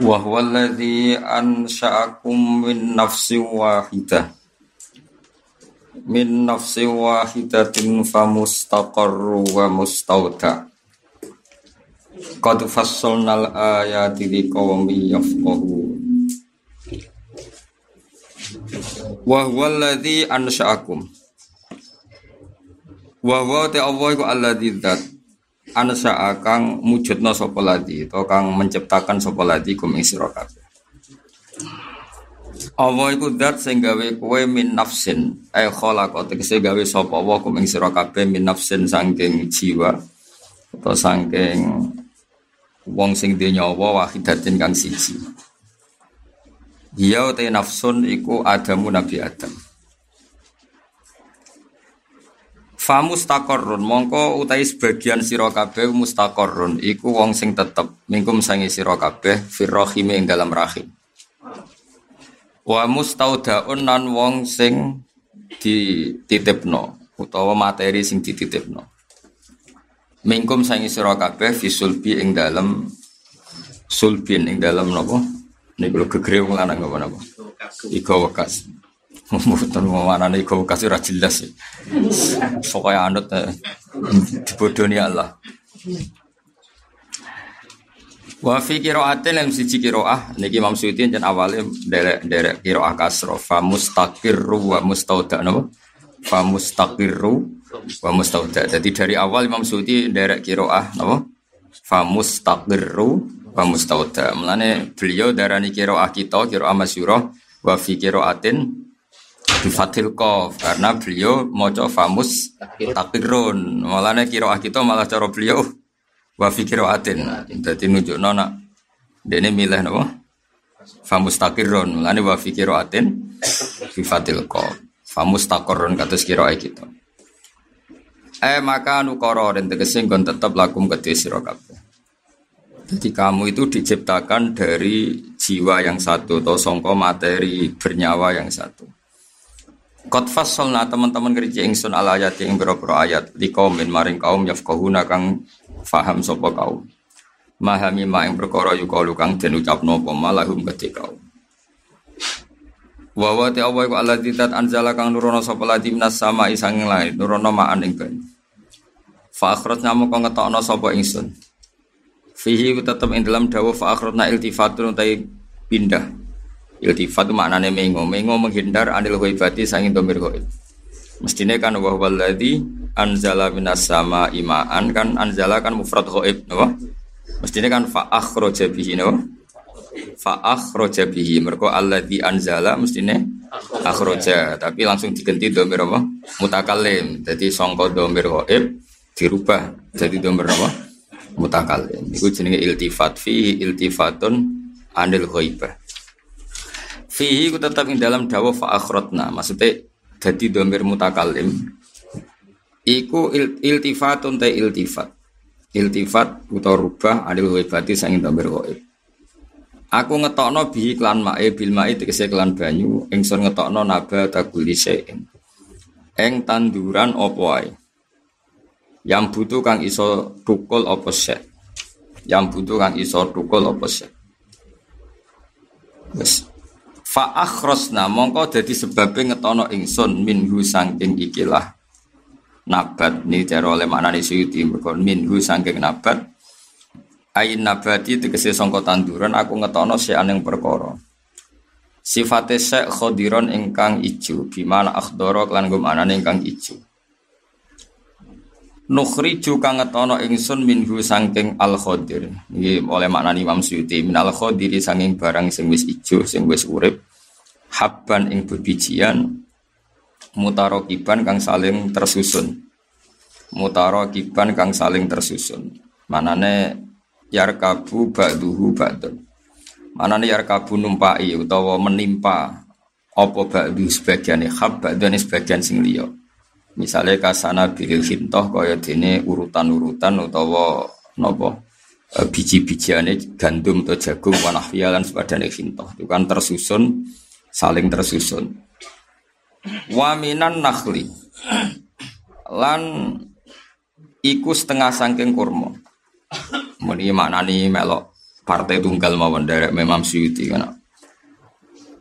wa huwa alladhi ansha'akum min nafsin wahidah min nafsin wahidatin famustaqarru wa mustauda qad fassalnal ayati liqaumin yafqahun wa huwa alladhi ansha'akum wa ansa kang mujudna sapa ladi to kang menciptakan sapa ladi kum ing sira kabeh. Allah iku zat sing gawe kowe min nafsin. Ay khalaqa tegese gawe sapa Allah kum ing sira kabeh min nafsin saking jiwa atau saking wong sing duwe nyawa wahidatin kang siji. Dia te nafsun iku Adamu Nabi Adam. Fa mustaqarrun mongko utai sebagian sira kabeh mustaqarrun iku wong sing tetep mingkum sangi sira kabeh firrahim ing dalam rahim. Wa mustaudaun nan wong sing dititipno utawa materi sing dititipno. Mingkum sangi sira kabeh fisulbi ing dalam sulbin ing dalam napa? Niku gegere wong lanang napa-napa. Iko wekas. Mboten nih kau kasih jelas sih. Pokoknya anut eh, dibodohi Allah. Wa fi qiraatin lam siji qiraah niki Imam Suyuti jan awale derek-derek qiraah kasra fa mustaqirru wa mustauda napa? Fa mustaqirru wa mustauda. Jadi dari awal Imam Suyuti derek qiraah napa? Fa mustaqirru wa mustauda. Mulane beliau darani qiraah kita qiraah masyhurah wa fi qiraatin bifatil kof karena beliau moco famus takirun malahnya kiroah kita malah cara beliau wafi kiroatin jadi nunjuk nona ini milih nopo famus takirun malahnya wafi kiroatin bifatil kof. Famus takorun kata kiroah kita eh maka nukoro dan tegesin kon tetap lakum kedua sirokabe jadi kamu itu diciptakan dari jiwa yang satu atau songko materi bernyawa yang satu Kot fasolna teman-teman kerja ingsun ala ayat yang berapa ayat di kaumin maring kaum yafqahuna kang faham sopo kaum. Mahami ma ing perkara yukalu kang den ucapno apa malahum kedhe kaum. Wa wa ta Allah iku Allah ditat anzala kang nurono sapa ladi minas sama isang lain nurono ma'an ing banyu. Fa akhrajna moko ngetokno sapa ingsun. Fihi tetep ing dalam dawuh fa iltifatun utai pindah Iltifat itu maknanya mengo. Mengo menghindar anil ghaibati sangin domir ghaib. Mestinya kan wa walladzi anzala minas sama imaan kan anzala kan mufrad ghaib, napa? Mestinya kan fa akhraja bihi napa? Fa akhraja bihi. Mergo alladzi anzala mestinya akhraja, tapi langsung diganti domir apa? Mutakallim. Jadi sangka domir ghaib dirubah jadi domir apa? Mutakallim. Iku jenenge iltifat fihi iltifatun anil ghaibah. Fihi ku tetap ing dalam dawa fa akhrotna. Maksudnya jadi domir mutakalim. Iku il, iltifatun te iltifat. Iltifat utawa rubah adil wibati sangin domir goib. Aku ngetokno bihi klan mae bil mae tegese klan banyu ingsun ngetokno naba takuli sein. Eng tanduran opo ae. Yang butuh kang iso tukul opo sek. Yang butuh kang iso tukul opo. Wes. Fa akhrosna mongko dadi sebabnya ngetono ingsun minhu sangking ikilah nabat. Ni cara oleh maknane suyuti mergo minhu sangking nabat. Ain nabati tegese sangka tanduran aku ngetono si aneng perkara. Sifate sek khodiron ingkang ijo bimana akhdara lan gum anane ingkang ijo Nukhriju kang ngetono ingsun minhu sangking al khodir. Iki oleh maknani Imam Suyuti min al khodiri sanging barang sing wis ijo sing wis urip habban ing bebijian mutarokiban kang saling tersusun. Mutarokiban kang saling tersusun. Manane yarkabu ba'duhu ba'dun. Manane yarkabu numpai utawa menimpa apa ba'du sebagian hab ba'dun sebagian sing liya. Misalnya kasana bilil hintoh kaya dene urutan-urutan utawa napa e, biji-bijiane gandum atau jagung wanahfiya lan sepadane hintoh itu kan tersusun saling tersusun. Waminan nakhli lan iku setengah sangking kurma. Muni maknani melok partai tunggal mawon derek memang Suyuti.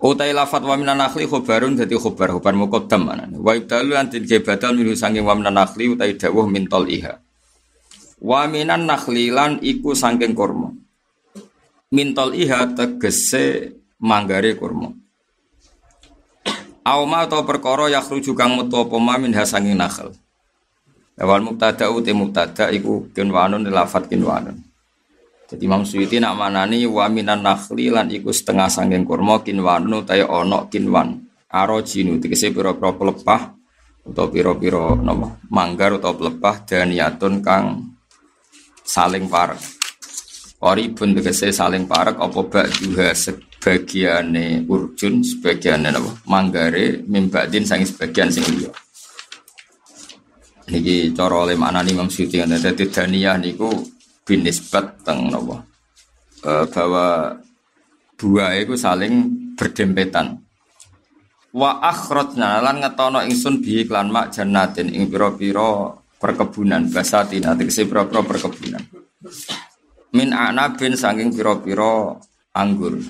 Utai lafat wa minan nakhli khobarun dadi khobar khobar muqaddam mana. Wa ibdalu antin ge badal minhu sanging wa minan nakhli utai dawuh min iha. Wa minan nakhli lan iku sangking kurma. Min iha tegese manggare kurma. Auma atau perkara yakhruju kang metu apa ma min hasanging nakhl. Awal mubtada uti mubtada iku kinwanun lafat kinwanun. Jadi Imam Suyuti nak manani wa minan nakhli lan iku setengah sangking kurma kinwanu tayo ono kinwan. Aro jinu tegese pira-pira pelepah atau pira-pira napa manggar atau pelepah dan yatun kang saling parek. Ori pun tegese saling parek apa bak juga sebagiane urjun sebagiane napa manggare mimbadin sangi sebagian sing liya. Niki cara oleh maknani Imam Suyuti kan dadi daniyah niku binisbat teng nopo e, bahwa dua itu saling berdempetan. Wa akhrajna lan ngetono ingsun bi iklan mak jannatin ing pira-pira perkebunan. Basatin tegese pira-pira perkebunan. Min anabin saking pira-pira anggur.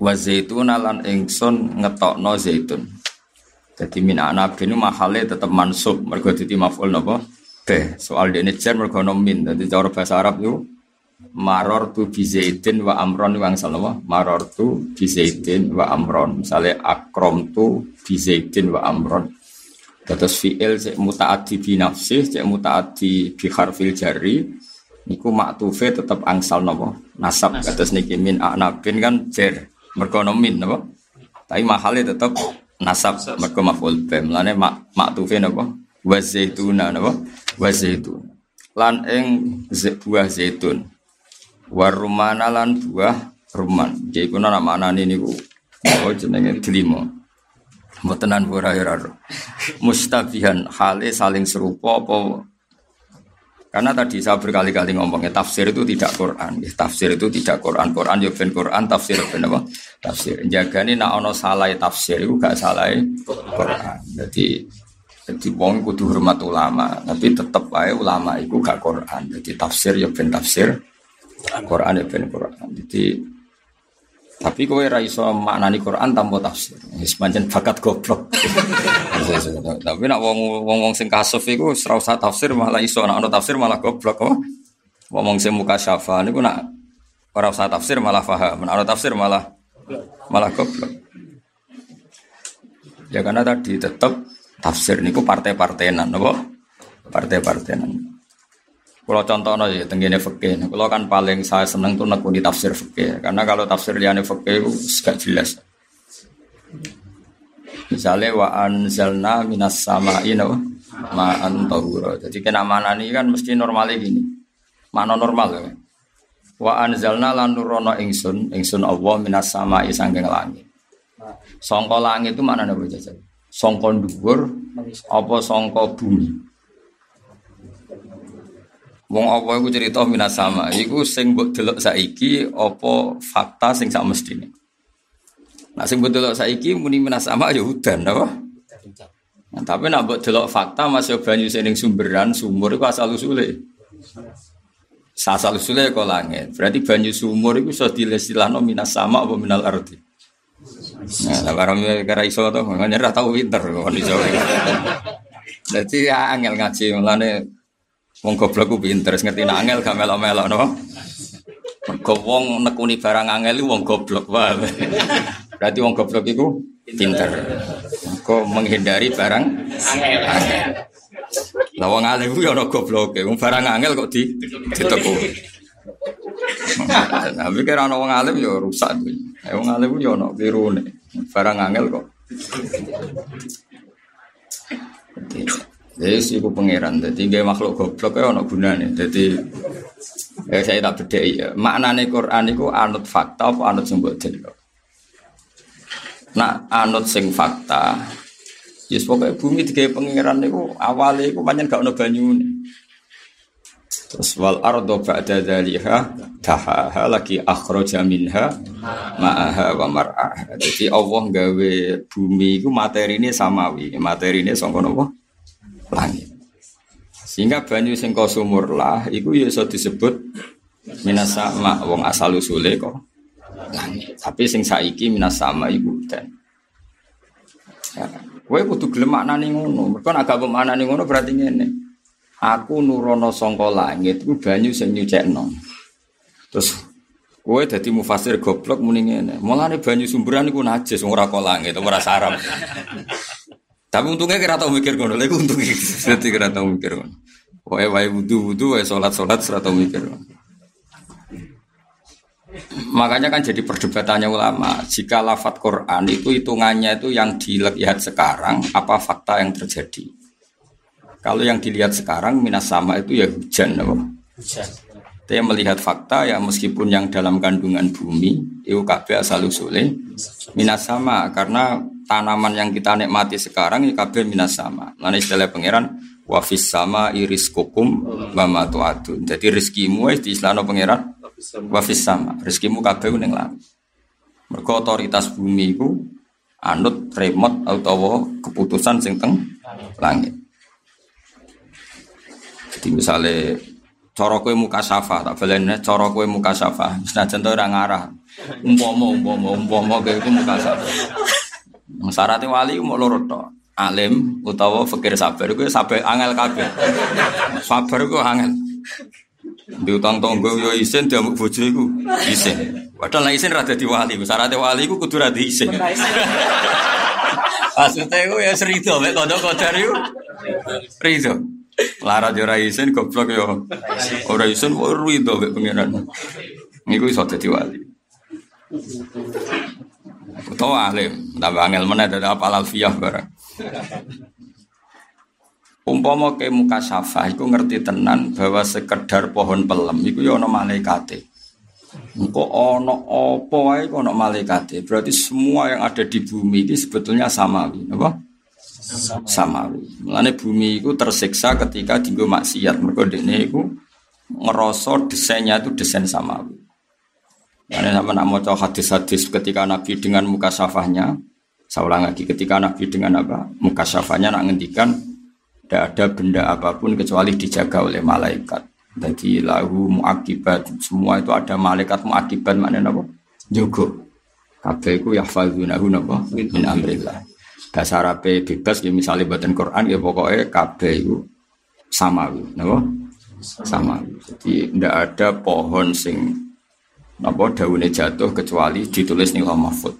Wa zaitun lan ingsun ngetokno zaitun. Jadi min anabin mahale tetep mansub. Mergo dadi maf'ul napa be soal dene jar mergo min. Dadi cara bahasa Arab itu maror tu bizaidin wa amron wa angsal apa? Maror tu bizaidin wa amron. Misalnya akrom tu bizaidin wa amron. Terus fi'il cek mutaati bi nafsih cek mutaati bi harfil jari niku maktufe tetap angsal napa? Nasab. Kados niki min anabin kan jar. Mergo min napa? Tapi mahalnya tetap nasab. Mergo maf'ul bim lane mak maktufe napa wa zaituna napa? Wa zaitun lan ing buah zaitun. Warumana lan buah ruman. Jadi kuna nama anak ini ku oh jenenge delima. Mbotenan ora ora mustabihan hale saling serupa apa? Karena tadi saya berkali-kali ngomongnya tafsir itu tidak Quran, ya, tafsir itu tidak Quran, Quran ya ben Quran, tafsir ben apa? Tafsir. Jaga ini nak ono salah tafsir itu gak salah Quran. Jadi jadi wong kudu hormat ulama, tapi tetep aja ulama itu gak Quran. Jadi tafsir ya ben tafsir, Quran ya ben Quran. Jadi tapi kowe ra iso maknani Quran tanpa tafsir. Wis pancen bakat goblok. tapi nak wong wong wong sing kasuf iku ora usah tafsir malah iso nak ono tafsir malah goblok kok. Wong sing muka syafa niku nak ora usah tafsir malah paham. Nak ono tafsir malah malah goblok. Ya karena tadi tetap tafsir niku partai-partainan napa? Partai-partainan. Kalau contohnya ya tenggine fikih, kalau kan paling saya seneng tuh nekuni tafsir fikih, karena kalau tafsir liane fikih itu gak jelas. Misalnya wa anzalna minas sama'i no, ma'an tahura. Jadi kena mana ini kan mesti normalnya gini. Mana normal ya. Wa anzalna lan nurono ingsun, ingsun Allah minas sama'i sanggeng langit. Songko langit itu mana nih jajan? Songko dhuwur apa songko bumi Wong apa iku cerita minas sama iku sing mbok delok saiki apa fakta sing sak mestine Nah sing mbok delok saiki muni minas sama ya udan apa Nah, tapi nak buat delok fakta masih banyu sing sumberan sumur itu asal usule. Asal usule kok langit. Berarti banyu sumur itu sudah dilestilano minas sama apa minal arti. Nah, barang kira iso to, makanya ora tau pinter kok iso. Dadi ya angel ngaji mulane wong goblok ku pinter, ngerti nek angel gak melok-melok no. Mergo wong nekuni barang angel wong goblok wae. Berarti wong goblok iku pinter. Kok menghindari barang angel. Lah wong alim ku ya ana gobloke, wong barang angel kok di diteku. Tapi kira ana wong alim ya rusak. Eh wong alim ya ana birune. Barang angel kok. Sih aku pangeran, jadi gak makhluk goblok ya ono gunane. Jadi eh, saya tak beda ya. Maknane Quran itu anut fakta apa anut sing delok. Nak anut sing fakta, Yes pokoknya bumi tiga pangeran itu awalnya itu banyak gak ono banyu. Terus wal ardo ba'da dzaliha tahaha lagi akhraja minha ma'aha wa mar'aha. Jadi Allah gawe bumi itu materi ini samawi, materi ini sangka napa? Langit. Sehingga banyu sing sumur lah iku ya disebut minas sama wong asal usule kok langit. Tapi sing saiki minas sama ibu dan. Ya, kowe kudu gelem maknane ngono. Mergo nek agak maknane ngono berarti ngene. Aku nurono sangka langit iku banyu sing nyucekno. Terus kowe dadi mufasir goblok muni ngene. Mulane banyu sumberan iku najis ora kok langit ora saram. Tapi untungnya kira tau mikir ngono, lha untungnya dadi kira tau mikir ngono. Wae wae wudu-wudu, wae salat-salat ora tau mikir ngono. Makanya kan jadi perdebatannya ulama. Jika lafat Quran itu hitungannya itu yang dilihat sekarang, apa fakta yang terjadi? Kalau yang dilihat sekarang minas sama itu ya hujan, apa? Hujan. Dia melihat fakta ya meskipun yang dalam kandungan bumi itu kabeh asal usule minas sama karena tanaman yang kita nikmati sekarang itu kabeh minas sama. Lalu istilah pangeran wafis sama iris kukum mama tuatun. Jadi rezekimu di istilah pangeran wafis sama rezekimu kabeh ning langit mergo otoritas bumi iku anut remote atau keputusan sing teng langit jadi misalnya cara kowe muka safa tak balene cara kowe muka safa senajan to ora ngarah umpama umpama umpama kowe iku muka safa syaratnya wali mau loro tok alim utawa fakir sabar kowe sabar angel kabeh sabar kowe angel Diutang tonggo yo isin diamuk bojo iku isin. Padahal nek isin ra dadi wali, syarat wali iku kudu ra isin. Maksudnya iku ya serido mek kodok-kodar iku. Rido. Larat yo ra isin goblok yo. Ora isin kok rido mek pengiran. Niku iso dadi wali. Utawa alim, tambah angel meneh dadi apal alfiyah barang. Umpama ke muka syafa, iku ngerti tenan bahwa sekedar pohon pelem iku ya ana malaikate. Engko ana apa wae ana malaikate. Berarti semua yang ada di bumi ini sebetulnya samawi, apa? Samawi. Mulane bumi itu tersiksa ketika dienggo maksiat. Mergo dene iku ngerasa desainnya itu desain samawi. Karena sama nak mau hadis-hadis ketika Nabi dengan muka syafahnya, saya ulang lagi, ketika Nabi dengan apa? Muka syafahnya nak ngendikan tidak ada benda apa pun kecuali dijaga oleh malaikat. Jadi lahu muakibat semua itu ada malaikat muakibat maknanya apa? Jogo. Kabeh iku yahfazunahu napa min amrillah. Bahasa Arab bebas ya misalnya badan Quran ya pokoknya kabeh itu samawi, napa? Samawi. Jadi tidak ada pohon sing napa daunnya jatuh kecuali ditulis nih mahfud.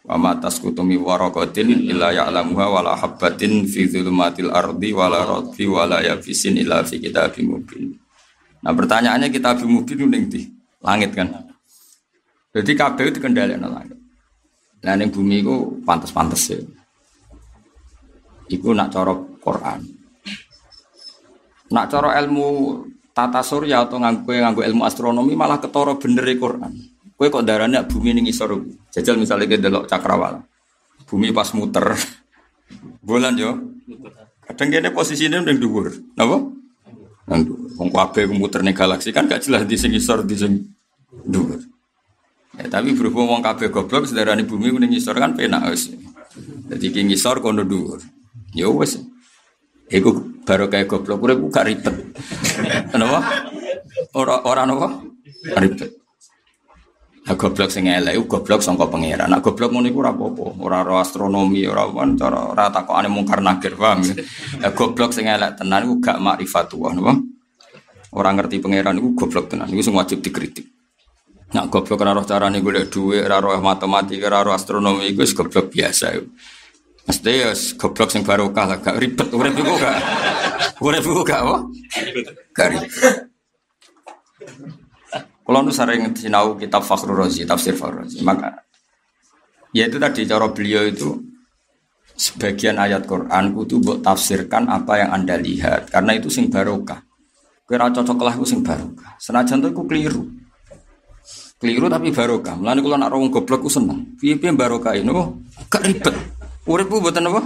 Wa ma tasqutu mi waraqatin illa ya'lamuha wala habbatin fi dzulumatil ardi wala radfi wala yabisin illa fi kitabim mubin. Nah pertanyaannya kitabim mubin ning di langit kan. Jadi kabeh itu kendali langit. Nah ning bumi itu pantas-pantas ya. Iku nak cara Quran. Nak cara ilmu tata surya atau nganggo nganggo ilmu astronomi malah ketara bener e Quran. Kue kok darahnya bumi ini ngisor. Jajal misalnya kita delok cakrawala. Bumi pas muter. Bulan yo. Kadang kene posisinya udah dhuwur. Napa? Nang dhuwur. Wong kabeh muter ning galaksi kan gak jelas di sing ngisor di sing dhuwur. Ya, tapi berhubung wong kabeh goblok sedarane bumi ning ngisor kan penak wis. Dadi ki ngisor kono dhuwur. Ya wis. Iku baru kayak goblok urip gak ribet. Kenapa? Ora ora napa? Ribet. Nah, goblok sing elek goblok sangka pangeran. Nah, goblok ngono iku ora apa-apa, ora ora astronomi, ora wan cara ora takokane mungkar nakir, paham ya? Nah, goblok sing elek tenan iku gak makrifatullah, napa? Ora ngerti pangeran iku goblok tenan, iku sing wajib dikritik. Nah, goblok ora roh carane golek dhuwit, ora roh matematika, ora roh astronomi iku goblok biasa iku. Mesti ya goblok sing barokah lah, gak ribet urip iku gak. Urip iku gak apa? Gak ribet. Kalau nu sering sinau kitab Fakhrul Razi, tafsir Fakhrul Razi, maka ya itu tadi cara beliau itu sebagian ayat Quran kudu buat tafsirkan apa yang anda lihat karena itu sing barokah. Kira cocok lah sing barokah. Senajan itu aku keliru. Keliru tapi barokah. Mulane kalau nak rawung goblok ku seneng. Piye-piye barokah ini oh, gak ribet. Uripku mboten apa?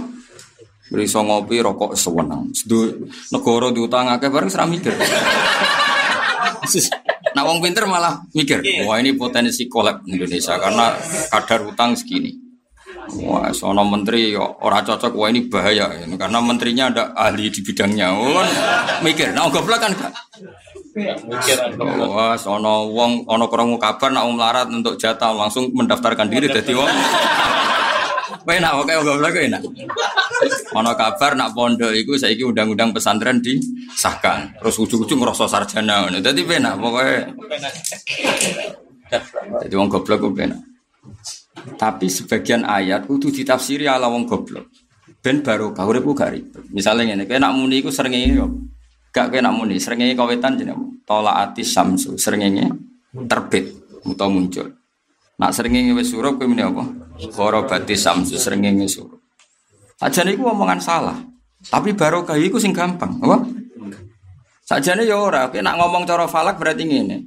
Beriso ngopi rokok sewenang. Negara diutang akeh bareng seram mikir. Nah, wong pinter malah mikir, wah ini potensi kolab Indonesia karena kadar utang segini. Wah, sono menteri orang cocok, wah ini bahaya ini karena menterinya ada ahli di bidangnya. Oh, mikir, nah goblok kan gak? Wah, ono wong ono krungu kabar nak melarat untuk jatah langsung mendaftarkan diri jadi wong. Enak, oke, goblok enak. Ono kabar nak pondok iku saiki undang-undang pesantren disahkan. Terus ujung-ujung ngerasa sarjana ngono. Dadi penak pokoke. Jadi wong goblok ku penak. Tapi sebagian ayat kudu ditafsiri ala wong goblok. Ben baru kau urip gak ribet. Misale ngene, kowe nak muni iku srengenge yo. Gak kowe nak muni, srengenge kawetan jenenge tolaati samsu, srengenge terbit utawa muncul. Nak srengenge wis surup kowe muni apa? Gharabati samsu, srengenge surup. Sajane iku omongan salah. Tapi barokah iku sing gampang, apa? Sajane ya ora, kowe nak ngomong cara falak berarti ngene.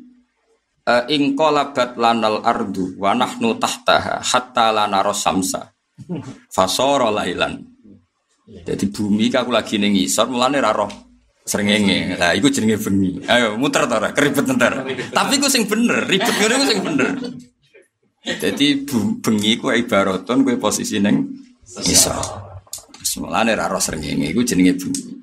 Uh, ingkolabat lanal ardu wa nahnu tahtaha hatta lana rosamsa fasoro lailan jadi bumi aku lagi ning ngisor mulane ra roh srengenge. Lah iku jenenge bengi. Ayo muter ta ora keribet entar. Tapi iku sing bener, ribet ngene iku sing bener. Jadi bengi ku ibaraton kowe posisi ning ngisor. Mulane ra roh srengenge iku jenenge bengi.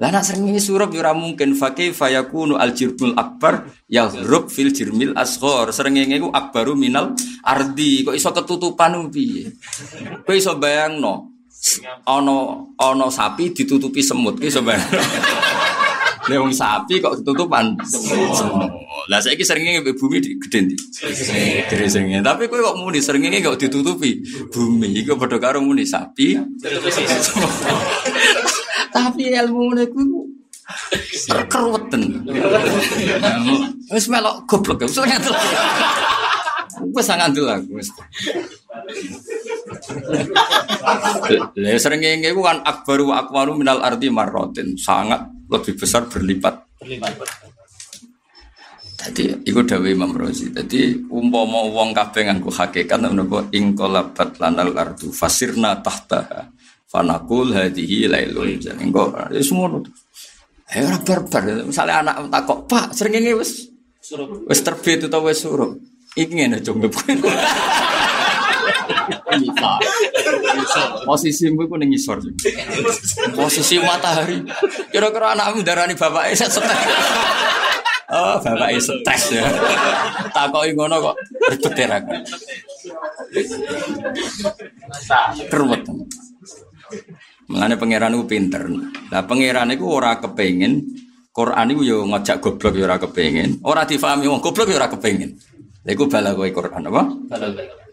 Lah nak srengenge surup yo mungkin fakih fayakunu al jirbul akbar yahrub fil jirmil asghar. Srengenge iku akbaru minal ardi. Kok iso ketutupan piye? Kowe iso bayangno ono ono sapi ditutupi semut ki sebenarnya. Lha wong sapi kok ketutupan semut. Lah saiki seringnya bumi di gede ndi? Gede Tapi kowe kok muni seringnya kok ditutupi bumi iku padha karo muni sapi. Tapi ilmu niku keruweten. Wis melok goblok wis ngandel. Wis ngandel aku wis. Lah sering ngene kan akbaru wa akwaru minal ardi marrotin, sangat lebih besar berlipat. Berlipat. Jadi iku dawuh Imam Rozi. Jadi umpama wong kabeh nganggo hakikat menapa ing qalabat lanal ardu fasirna tahta fanaqul hadhihi lailun. Engko wis ngono. Ayo ora barbar. Misale anak takok, "Pak, sering ngene wis wis terbit utawa wis surup." Iki ngene jombe. Posisimu iku ning ngisor. Posisi matahari. Kira-kira anakmu darani bapake set stres. Oh, bapake stres ya. Takoki ngono kok ribet ya Keruwet. Mengenai pangeran itu pinter. Lah pangeran itu ora kepengin Quran itu yo ngajak goblok yo ora kepengin. Ora difahami wong goblok yo ora kepengin. Lha iku bala kowe Quran apa?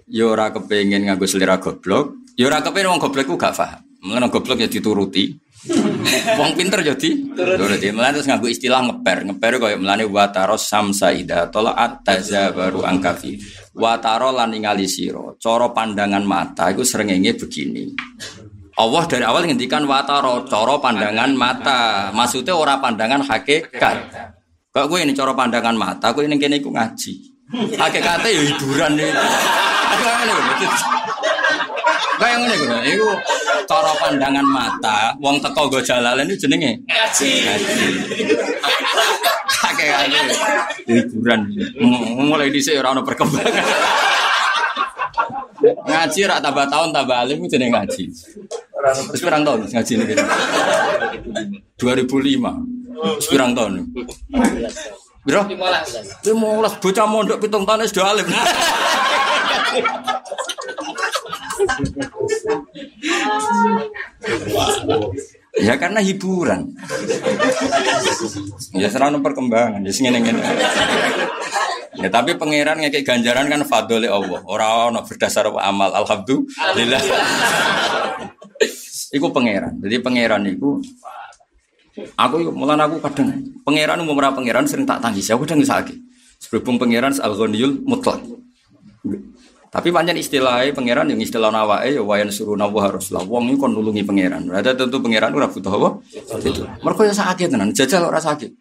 Ya ora kepengin nganggo selera goblok, ya ora kepengin wong goblok ku gak paham. Mengenai goblok ya dituruti. wong pinter jadi ya turuti. Mulane terus nganggo istilah ngeper. Ngeper kaya mulane wataros samsa ida tolaat baru angkafi. Wataro lan ningali sira. Cara pandangan mata iku srengenge begini. Allah dari awal ngendikan wataro, cara pandangan mata. Maksudnya ora pandangan hakikat. Kok gue ini cara pandangan mata, gue ini kene iku ngaji. Hakikatnya ya hiburan nih. Kayak ngene kuwi. Iku cara pandangan mata, wong teko go jalalan itu jenenge ngaji. Kayak ngene. Hiburan. Mulai dhisik ora ono perkembangan. Ngaji rak tambah tahun tambah alim jenenge ngaji. Terus pirang tahun ngaji ini? 2005. Pirang tahun. Biro? 15. 15 bocah mondok pitung tahun wis alim. Ya karena hiburan. Ya serana perkembangan, ya ngene ngene. Ya tapi pangeran ngekek ganjaran kan fadole Allah. Ora ono berdasar amal. Alhamdulillah. iku pangeran. Jadi pangeran iku aku mulan aku kadang pangeran umum pangeran sering tak tangis. Aku kadang sakit. Sebelum pangeran al-ghaniyul mutlak. Tapi panjang istilahnya pangeran yang istilah eh ya wayan suruh nawa harus lah. Wong ini kon nulungi pangeran. Ada tentu pangeran ora butuh apa? Itu. Mereka yang sakit tenan, jajal ora sakit.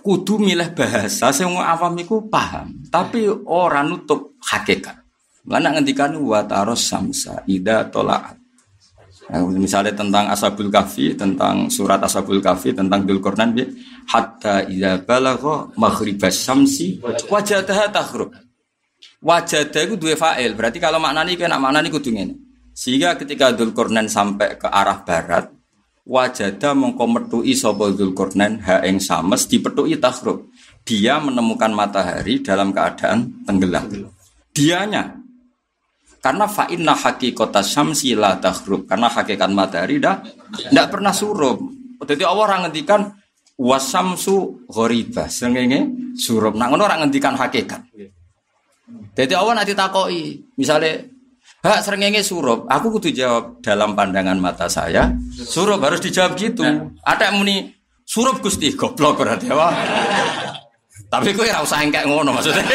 Kudu milih bahasa sing awam iku paham, tapi orang nutup hakikat. Mana ngendikan wa taros samsa ida tolaat. Nah, misalnya tentang Ashabul Kahfi, tentang surat Ashabul Kahfi, tentang Dulkornan, hatta ida balagha maghribas samsi wajadaha takhrub. Wajadah itu dua fa'il. Berarti kalau maknanya itu enak maknanya kudu ngene. Sehingga ketika Dzulkarnain sampai ke arah barat, wajada mongko metui sapa Dzulkarnain ha ing sames dipethuki tahrub. Dia menemukan matahari dalam keadaan tenggelam. Dianya karena fa'inna hakikota syamsi la tahrub. Karena hakikat matahari dah tidak pernah surup. Jadi Allah orang ngendikan wasamsu ghoriba. Sengenge surup. Nah ngono orang ngendikan hakikat. Jadi Allah nanti takoi. Misalnya Hak serengenge surup, aku kudu jawab dalam pandangan mata saya. Surup harus dijawab gitu. Ada yang muni surup Gusti goblok berarti apa? Tapi ora usah engkek ngono maksudnya.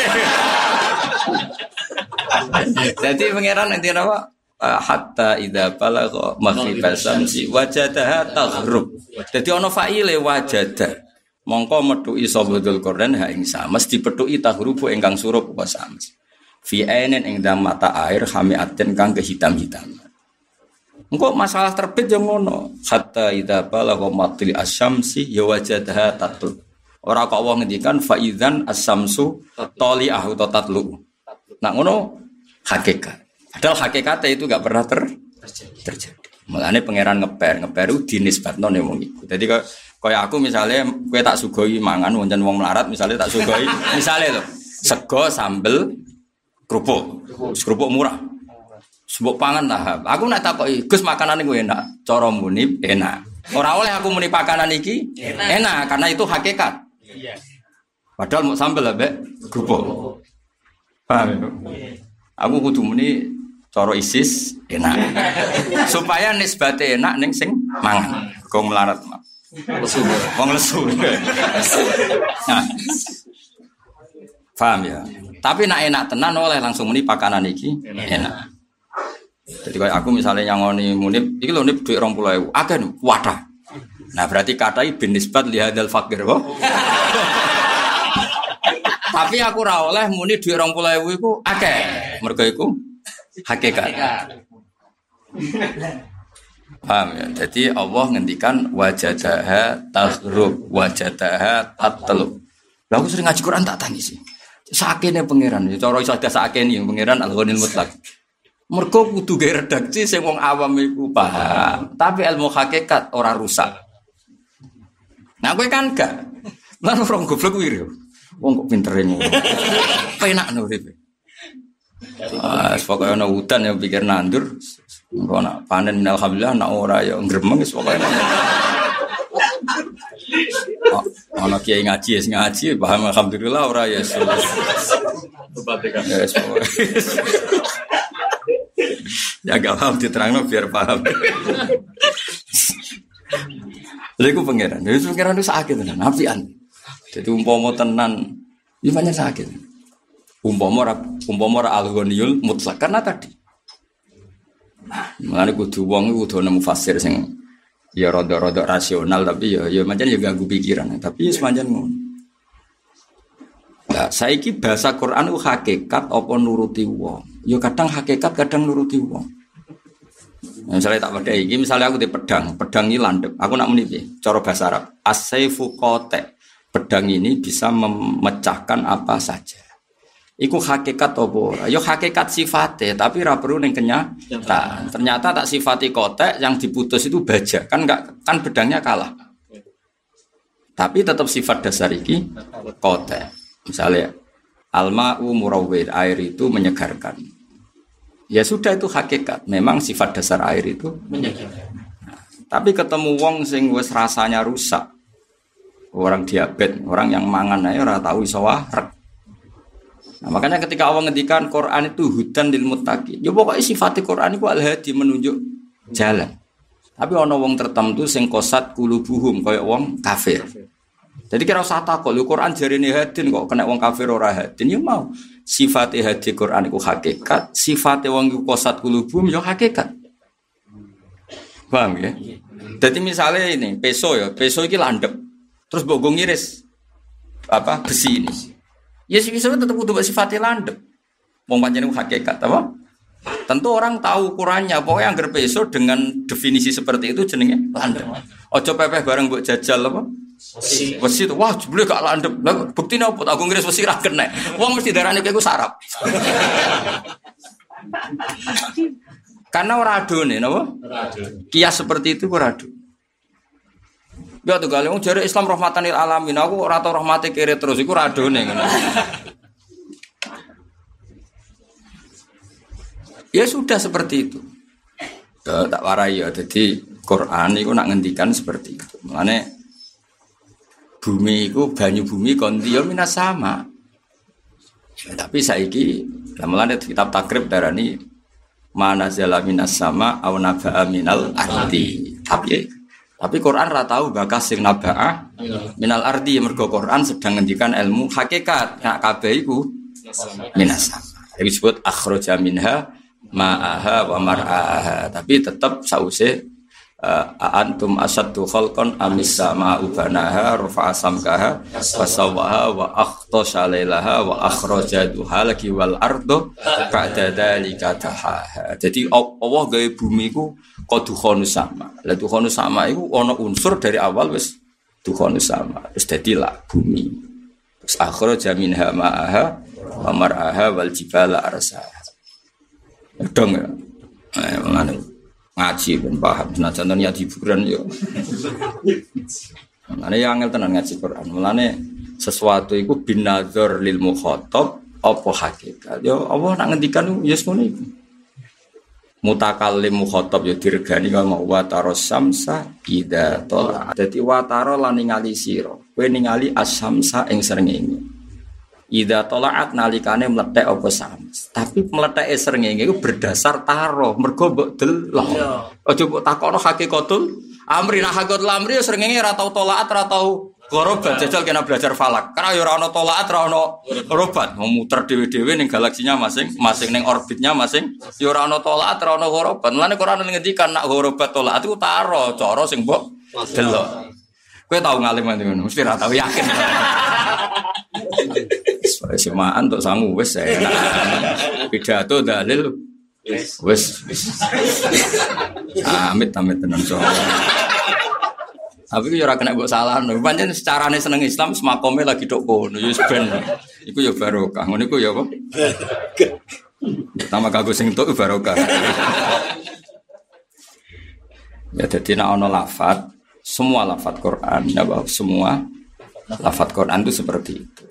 Jadi pangeran nanti apa? Eh, hatta idza balagha maghribas samsi wajadaha taghrub. Dadi ana fa'ile wajada. Mongko metuki sapa Dzulqarnain ha ing sames dipethuki tahrubu ingkang surup apa sames fi ainin ing dalam mata air hamiatin kang kehitam-hitam. Engkau masalah terbit yang ngono. Hatta idza balagha matli asyamsi ya wajadaha tatul. Ora kok wong ngendikan fa idzan asyamsu tali'ahu tatlu. Nah ngono hakikat. Padahal hakikatnya itu gak pernah ter terjadi. Mulane pangeran ngeper, ngeper itu dinisbatno ning wong iku. Dadi kaya aku misalnya kowe tak sugoi mangan wonten wong melarat misalnya tak sugoi misalnya lho sego sambel kerupuk, kerupuk murah. Sebut pangan tahap. Aku nak takoki, Gus makanan gue enak, cara muni enak. Ora oleh aku muni pakanan iki enak, enak karena itu hakikat. Iya. Padahal mau sambel abe kerupuk. Paham ya? Aku kudu muni cara isis enak. Supaya nisbate enak ning sing mangan. Kau melarat mak. Lesu. Wong lesu. Nah. Paham ya? Tapi nak enak tenan oleh langsung muni pakanan iki enak. Jadi kayak aku misalnya yang ngoni munib, iki lho nip duit rong pulau akan wadah. Nah berarti katai bin nisbat lihadal fakir kok. Tapi aku ora oleh muni duit rong pulau iku akeh. Mergo iku hakikat. Paham ya? Jadi Allah ngendikan wajadaha tahrub, wajadaha tatlub. Lah aku sering ngaji Quran tak tangisi. Sakene pangeran, cara iso ada sakene pangeran al-ghanil mutlak. Mergo kudu gawe redaksi sing wong awam iku paham, tapi ilmu hakikat ora rusak. Nah kowe kan gak. Lan orang goblok kuwi Wong kok pintere ngono. Penak no Ah, pokoknya ana hutan yang pikir nandur, engko nak panen alhamdulillah nak ora ya gremeng wis pokoke. Ana kiai ngaji ya ngaji paham alhamdulillah ora ya. Ya gak paham diterangno biar paham. Lha iku pangeran. Lha pangeran itu sakit tenan, apian. Jadi umpama tenan, imannya sakit. Umpama ora umpama ora al mutlak karena tadi. Nah, Mulane kudu wong kudu nemu fasir sing ya rodok-rodok rasional tapi ya ya macam ya ganggu pikiran tapi ya semacam ngono Nah, saiki bahasa Quran itu hakikat apa nuruti wong. Ya kadang hakikat, kadang nuruti wong. Nah, misalnya tak pakai ini, misalnya aku di pedang, pedang ini landep. Aku nak menipi, cara bahasa Arab. Asaifu kote. Pedang ini bisa memecahkan apa saja. Iku hakikat apa? Yo hakikat sifatnya, tapi ora perlu ning kenyataan. Ternyata tak sifati kotek yang diputus itu baja, kan enggak kan bedangnya kalah. Tapi tetap sifat dasar iki kotek. Misalnya alma'u murawwir, air itu menyegarkan. Ya sudah itu hakikat. Memang sifat dasar air itu menyegarkan. Nah, tapi ketemu wong sing wis rasanya rusak. Orang diabetes, orang yang mangan aja ora tahu iso warak. Nah, makanya ketika Allah ngendikan Quran itu hudan lil muttaqin. Ya pokoknya sifat Quran itu al-hadi menunjuk jalan. Tapi ono wong tertentu sing kosat kulubuhum kaya wong kafir. Jadi kira usah takut, lu Quran ini hadin kok kena wong kafir ora hadin ya mau. Sifat hadi Quran itu hakikat, sifat wong iku kosat kulubuhum ya hakikat. Paham ya? Jadi misalnya ini peso ya, peso ini landep. Terus bogong ngiris apa besi ini. Ya sih bisa tetap kudu sifatnya landep. Mau panjang hakikat apa? Tentu orang tahu ukurannya. Pokoknya yang peso dengan definisi seperti itu jenenge landep. Ojo pepeh bareng buat jajal apa? Wesi. Wesi itu wah jebule gak landep. Lah bukti apa? Aku ngiris wesi ra kena. Wong mesti darane kayak sarap. Karena ora nih, napa? Kias seperti itu ora Ya tuh kali jare Islam rahmatan lil alamin. Aku ora tau rahmate kiri terus iku radone ngono. ya sudah seperti itu. Ya, tak warai ya. Jadi Quran itu nak ngendikan seperti itu. Makanya bumi itu banyu bumi konti ya minas sama. Ya, tapi saiki mulane kitab takrib darani mana zala minas sama au naba'a minal arti. Tapi tapi Quran ra tahu bakas sing naba'a minal ardi mergo Quran sedang ngendikan ilmu hakikat. Nak kabeh iku minas sama. Jadi disebut akhraja minha ma'aha wa mar'aha. Tapi tetap sause antum asaddu khalqan amis sama ubanaha rafa'a samkaha wa sawaha wa akhtasha lailaha wa akhraja duha lagi wal ardo ba'da dzalika. Jadi Allah gawe bumi ku kodukhonu sama. Lah dukhonu sama itu ana unsur dari awal wis dukhonu sama. Terus dadi lah bumi. Terus akhraja minha ma'aha wa mar'aha wal jibala arsaha. Dong ya. Mengenai ngaji ben paham. Nah, contohnya di Quran yo. Mulane yang angel tenan ngaji Quran. Mulane sesuatu itu binazor lil mukhatab apa hakikat. Yo Allah nak ngendikan yes ngono iku. Mutakallim mukhatab yo diregani kaya wa samsa ida tola. Dadi wa taro lan ningali sira. Kowe ningali as-samsa ing srengenge. Ida tolaat nalikane meletek apa sams. Tapi meletek srengenge itu berdasar taro, mergo mbok delok. Aja mbok takono hakikatul amri nah hakikatul amri srengenge ora tau tolaat ora tau gorobat jajal kena belajar falak. Karena ya ono tolaat ora ono gorobat. Mau muter dhewe-dhewe ning galaksinya masing, masing ning orbitnya masing. Ya ora ono tolaat ora ono gorobat. Mulane Quran ngendikan nak gorobat tolaat itu taro, cara sing mbok delok. Kowe tau ngalim ngono, mesti ora yakin. Semaan untuk sangu wes saya pidato dalil wes amit amit tenan so. Tapi yo ora kena mbok salah. Pancen secarane seneng Islam semakome lagi tok kono yo ben. Iku yo barokah. Ngono iku yo apa? Pertama kagok sing tok barokah. Ya jadi nak ono lafat, semua lafat Quran, bahwa semua lafat Quran itu seperti itu.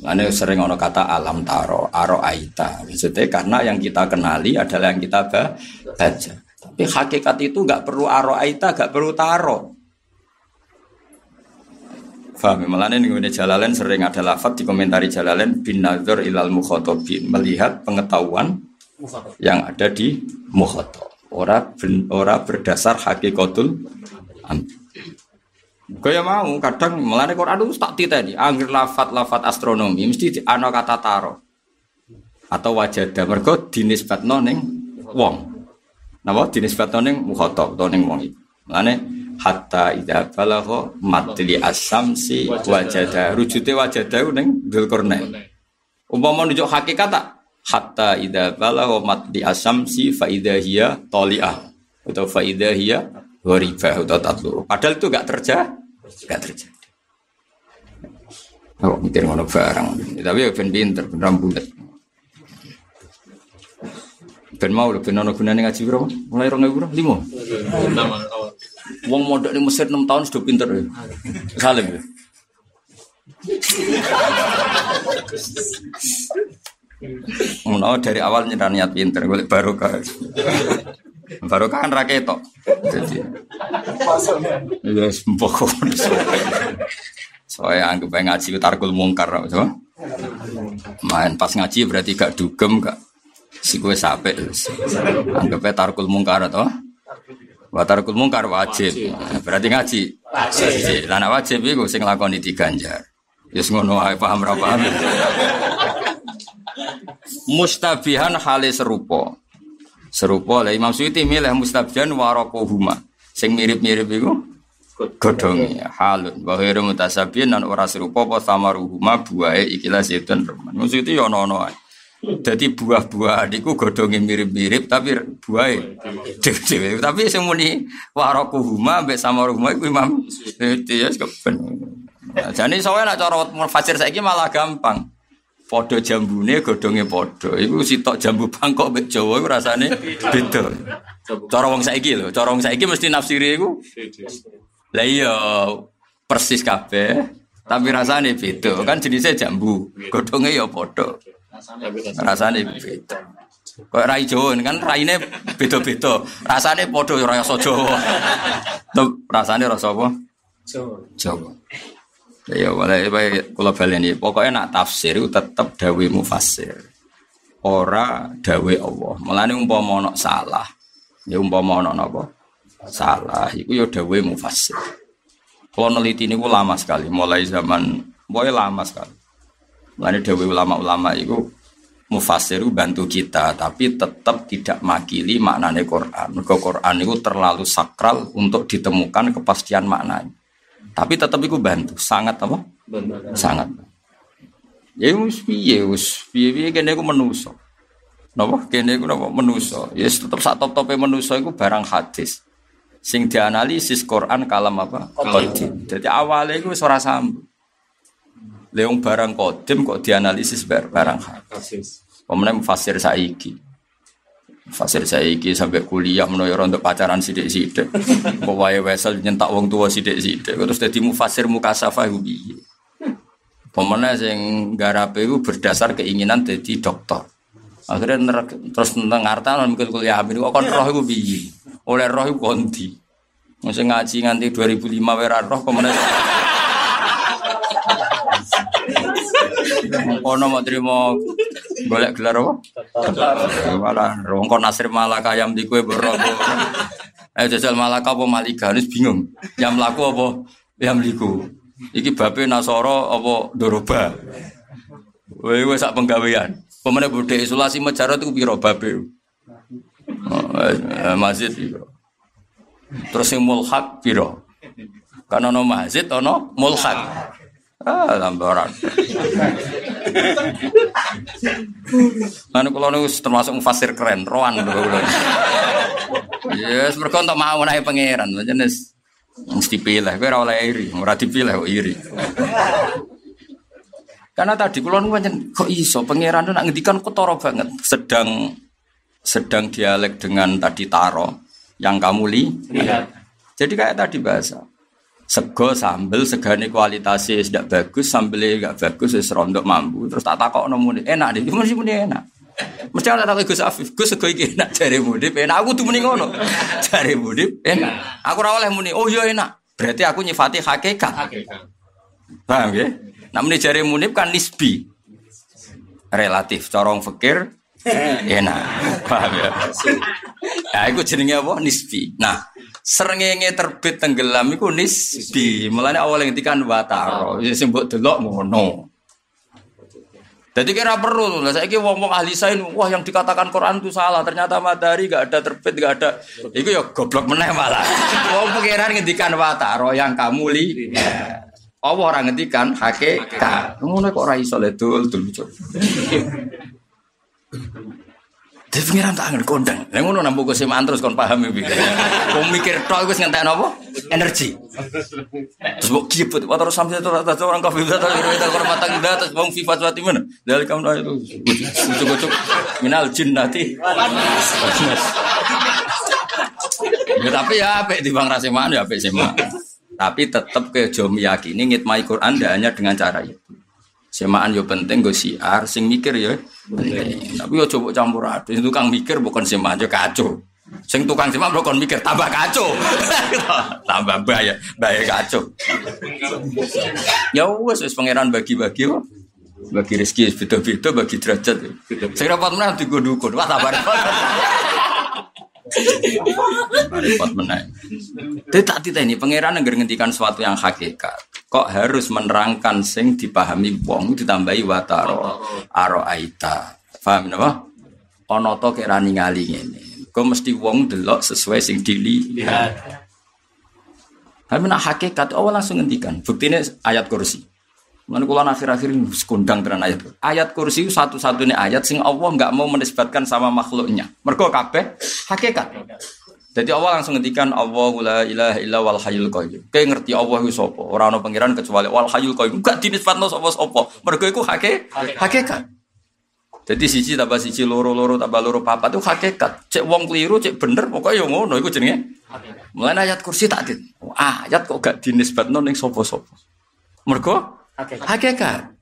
Mana sering ono kata alam taro, aro aita. Maksudnya karena yang kita kenali adalah yang kita baca. Tapi hakikat itu nggak perlu aro aita, nggak perlu taro. Fahmi Melane ini Jalalain sering ada lafat di komentari Jalalain bin nazar ilal mukhotobin melihat pengetahuan yang ada di mukhotob. Ora, ora berdasar hakikatul Kaya mau kadang melane Quran itu tak titeni, angger lafat-lafat astronomi mesti ana kata taro. Atau wajada mergo dinisbatno ning wong. Napa dinisbatno ning mukhatab utawa ning wong iki. Melane hatta idza balagha matli asamsi wajada rujute wajada ning Dzulkarnain. Umpama nunjuk hakikat tak hatta idza balagha matli asamsi fa idza hiya tali'ah atau fa idza hiya Ghoribah atau tatlu. Padahal itu gak terjadi. Gak terjadi. Oh, mikir ngono barang. Tapi ya ben pinter, ben rambulet. Ben mau lho ben ono gunane ngaji piro? Mulai 2000 piro? 5. Wong mondok di Mesir 6 tahun sudah pinter ya. Salim ya. Dari awal nyerah niat pinter, baru Baru kan raketok. Jadi, ya sempok. Soalnya anggap ngaji tarkul mungkar, so. Main pas ngaji berarti gak dugem gak si gue sampai anggap aja tarkul mungkar atau Watarkul mungkar wajib. Berarti ngaji. Wajib. Lana wajib itu sing lakoni diganjar. Yes ngono ae paham ra paham. Mustabihan hale serupa. Serupa lah Imam Suyuti milih mustabihan warakohuma. Sing mirip-mirip iku godhonge halun wa ghairu mutasabihin nan ora serupa apa samaruhuma buahe ikilah setan reman. Imam ono-ono ae. Jadi buah-buah niku godhonge mirip-mirip tapi buahe dhewe Tapi sing muni warakuhuma mbek samaruhuma iku Imam Suyuti ya keben. Nah, jadi soalnya nak cara fasir saiki malah gampang. Podo jambune godhonge podo. Iku sitok jambu Bangkok mbek Jawa iku rasane beda. Cara wong saiki lho, cara wong saiki mesti nafsiri iku Lah iya persis kabeh, tapi rasane beda. Kan jenisnya jambu, godhonge ya padha. Rasane beda. Kok rai Jawa kan raine beda-beda. Rasane padha ya rasa Jawa. Rasane rasa apa? Jawa. Jawa. Ya boleh bae kula baleni. Pokoke nak tafsir itu tetep dawe mufassir. Ora dawe Allah. Mulane umpama ana salah, ya umpama ana napa? Salah iku ya dawe mufassir. Kalau neliti ini lama sekali, mulai zaman, boleh lama sekali. Mulai dawe ulama-ulama itu mufasir bantu kita, tapi tetap tidak makili maknanya Quran. Mereka Quran itu terlalu sakral untuk ditemukan kepastian maknanya. Tapi tetap itu bantu, sangat apa? Sangat. Ya wis piye wis piye-piye kene iku menusa. Napa kene iku napa menusa. Ya tetep sak top-tope menusa iku barang hadis. Sing dianalisis Quran kalam apa? Qadim. Jadi awalnya iku wis ora sambung. Leung barang kodim kok dianalisis barang hadis. Pemenang fasir saiki. Fasir saiki sampai kuliah menawa untuk pacaran sidik-sidik. Kok wae wesel nyentak wong tua sidik-sidik. Terus dadi mufasir mukasafah iku piye? Pemenang sing garape iku berdasar keinginan jadi dokter. Akhirnya nerek, terus tentang artan mungkin kuliah amin kok kon roh piye? Oleh roh iku konti. Mesti ngaji nganti 2005 wera roh kemudian Ono mau terima golek gelar apa? Malah rongkon nasir malaka ayam di kue berapa? Eh jajal malaka apa malika? Ini bingung. Yang laku apa? Yang liku. Iki bape nasoro apa doroba? Wewe sak penggawean. Pemene budhe isolasi mejarat itu piro bape? Oh, eh, masjid piro? Terus yang mulhak piro? Karena ono masjid ono mulhak. Ah, lambaran. Anu kalau nu termasuk fasir keren, roan lho kula. Yes, mergo untuk mau naik pangeran, jenis mesti pilih, kowe ora oleh iri, ora dipilih kok iri. Karena tadi kula nu kok iso pangeran nak ngendikan ketara banget, sedang sedang dialek dengan tadi taro yang kamu lihat. Jadi kayak tadi bahasa sego sambel segane kualitasnya tidak bagus sambelnya nggak bagus wis rondok mampu terus tak takok muni. Enak deh cuma sih enak. Mesti ada takok Gus Afif Gus sego iki enak jare muni enak. Aku tuh muni ngono. Jare muni enak. Aku ora oleh muni. Oh iya enak. Berarti aku nyifati hakikat. Paham ya? Nah muni jare muni kan nisbi. Relatif. Corong fikir enak. Paham ya? Ya itu jenenge apa? Nisbi. Nah Serengenge terbit tenggelam iku nisbi. Mulane awal ngendikan wataro. Ya sing mbok delok ngono. Jadi kira perlu lah. Saya wong-wong ahli sains, wah yang dikatakan Quran itu salah. Ternyata matahari gak ada terbit, gak ada. Itu ya goblok meneh malah. Wong pengiran ngendikan wataro yang kamu li. Allah orang ngendikan hakikat. Ngono kok ora iso le dul dul. Jadi pengiran tak ngerti kondang. Yang ngono nampu kesemaan terus kon paham iki. Kau mikir tok iku ngentek apa? Energi. Terus mbok kiput, wa terus sampai itu atas orang kafir ta kita orang matang dah terus wong FIFA suatu mana? Dari kamu itu ucuk-ucuk minal jin nanti. Ya tapi ya apik di Bang Rasemaan ya apik sema. Tapi tetap ke jom yakini ngitmai Quran hanya dengan cara itu. Semaan yo penting gue siar, sing mikir ya penting. Tapi yo coba campur aduk. Tukang mikir bukan semaan yo kacau. Sing tukang semaan bukan mikir tambah kacau. tambah bahaya, bahaya kacau. ya wes wes pangeran bagi-bagi kok. Bagi rezeki beda-beda, bagi derajat. Sing rapat menang digo dukun. Wah tambah Repot menang. Tapi tak ini pangeran yang ngendikan sesuatu yang hakikat. Kok harus menerangkan sing dipahami wong ditambahi wataro aro aita. Paham napa? Ana to kek rani ngali ngene. Kok mesti wong delok sesuai sing dilihat. Tapi nak hakikat awal langsung ngendikan. Buktinya ayat kursi. Mana kalau akhir-akhir ini sekundang dengan ayat. Ayat kursi satu-satunya ayat sing Allah nggak mau menisbatkan sama makhluknya. Mereka kape hakikat. Jadi Allah langsung ngendikan Allah la ilaha illa wal hayyul qayyum. Kayak ngerti Allah itu sapa? Ora ana pangeran kecuali wal hayyul qayyum. Enggak dinisbatno sapa sapa. Mergo iku hake, hakikat. Jadi siji tambah siji loro loro tambah loro papat itu hakikat. Cek wong keliru, cek bener pokoknya yang ngono iku jenenge. Mulai ayat kursi tak dit. Ayat kok gak dinisbatno ning sapa-sapa. Mergo hakikat.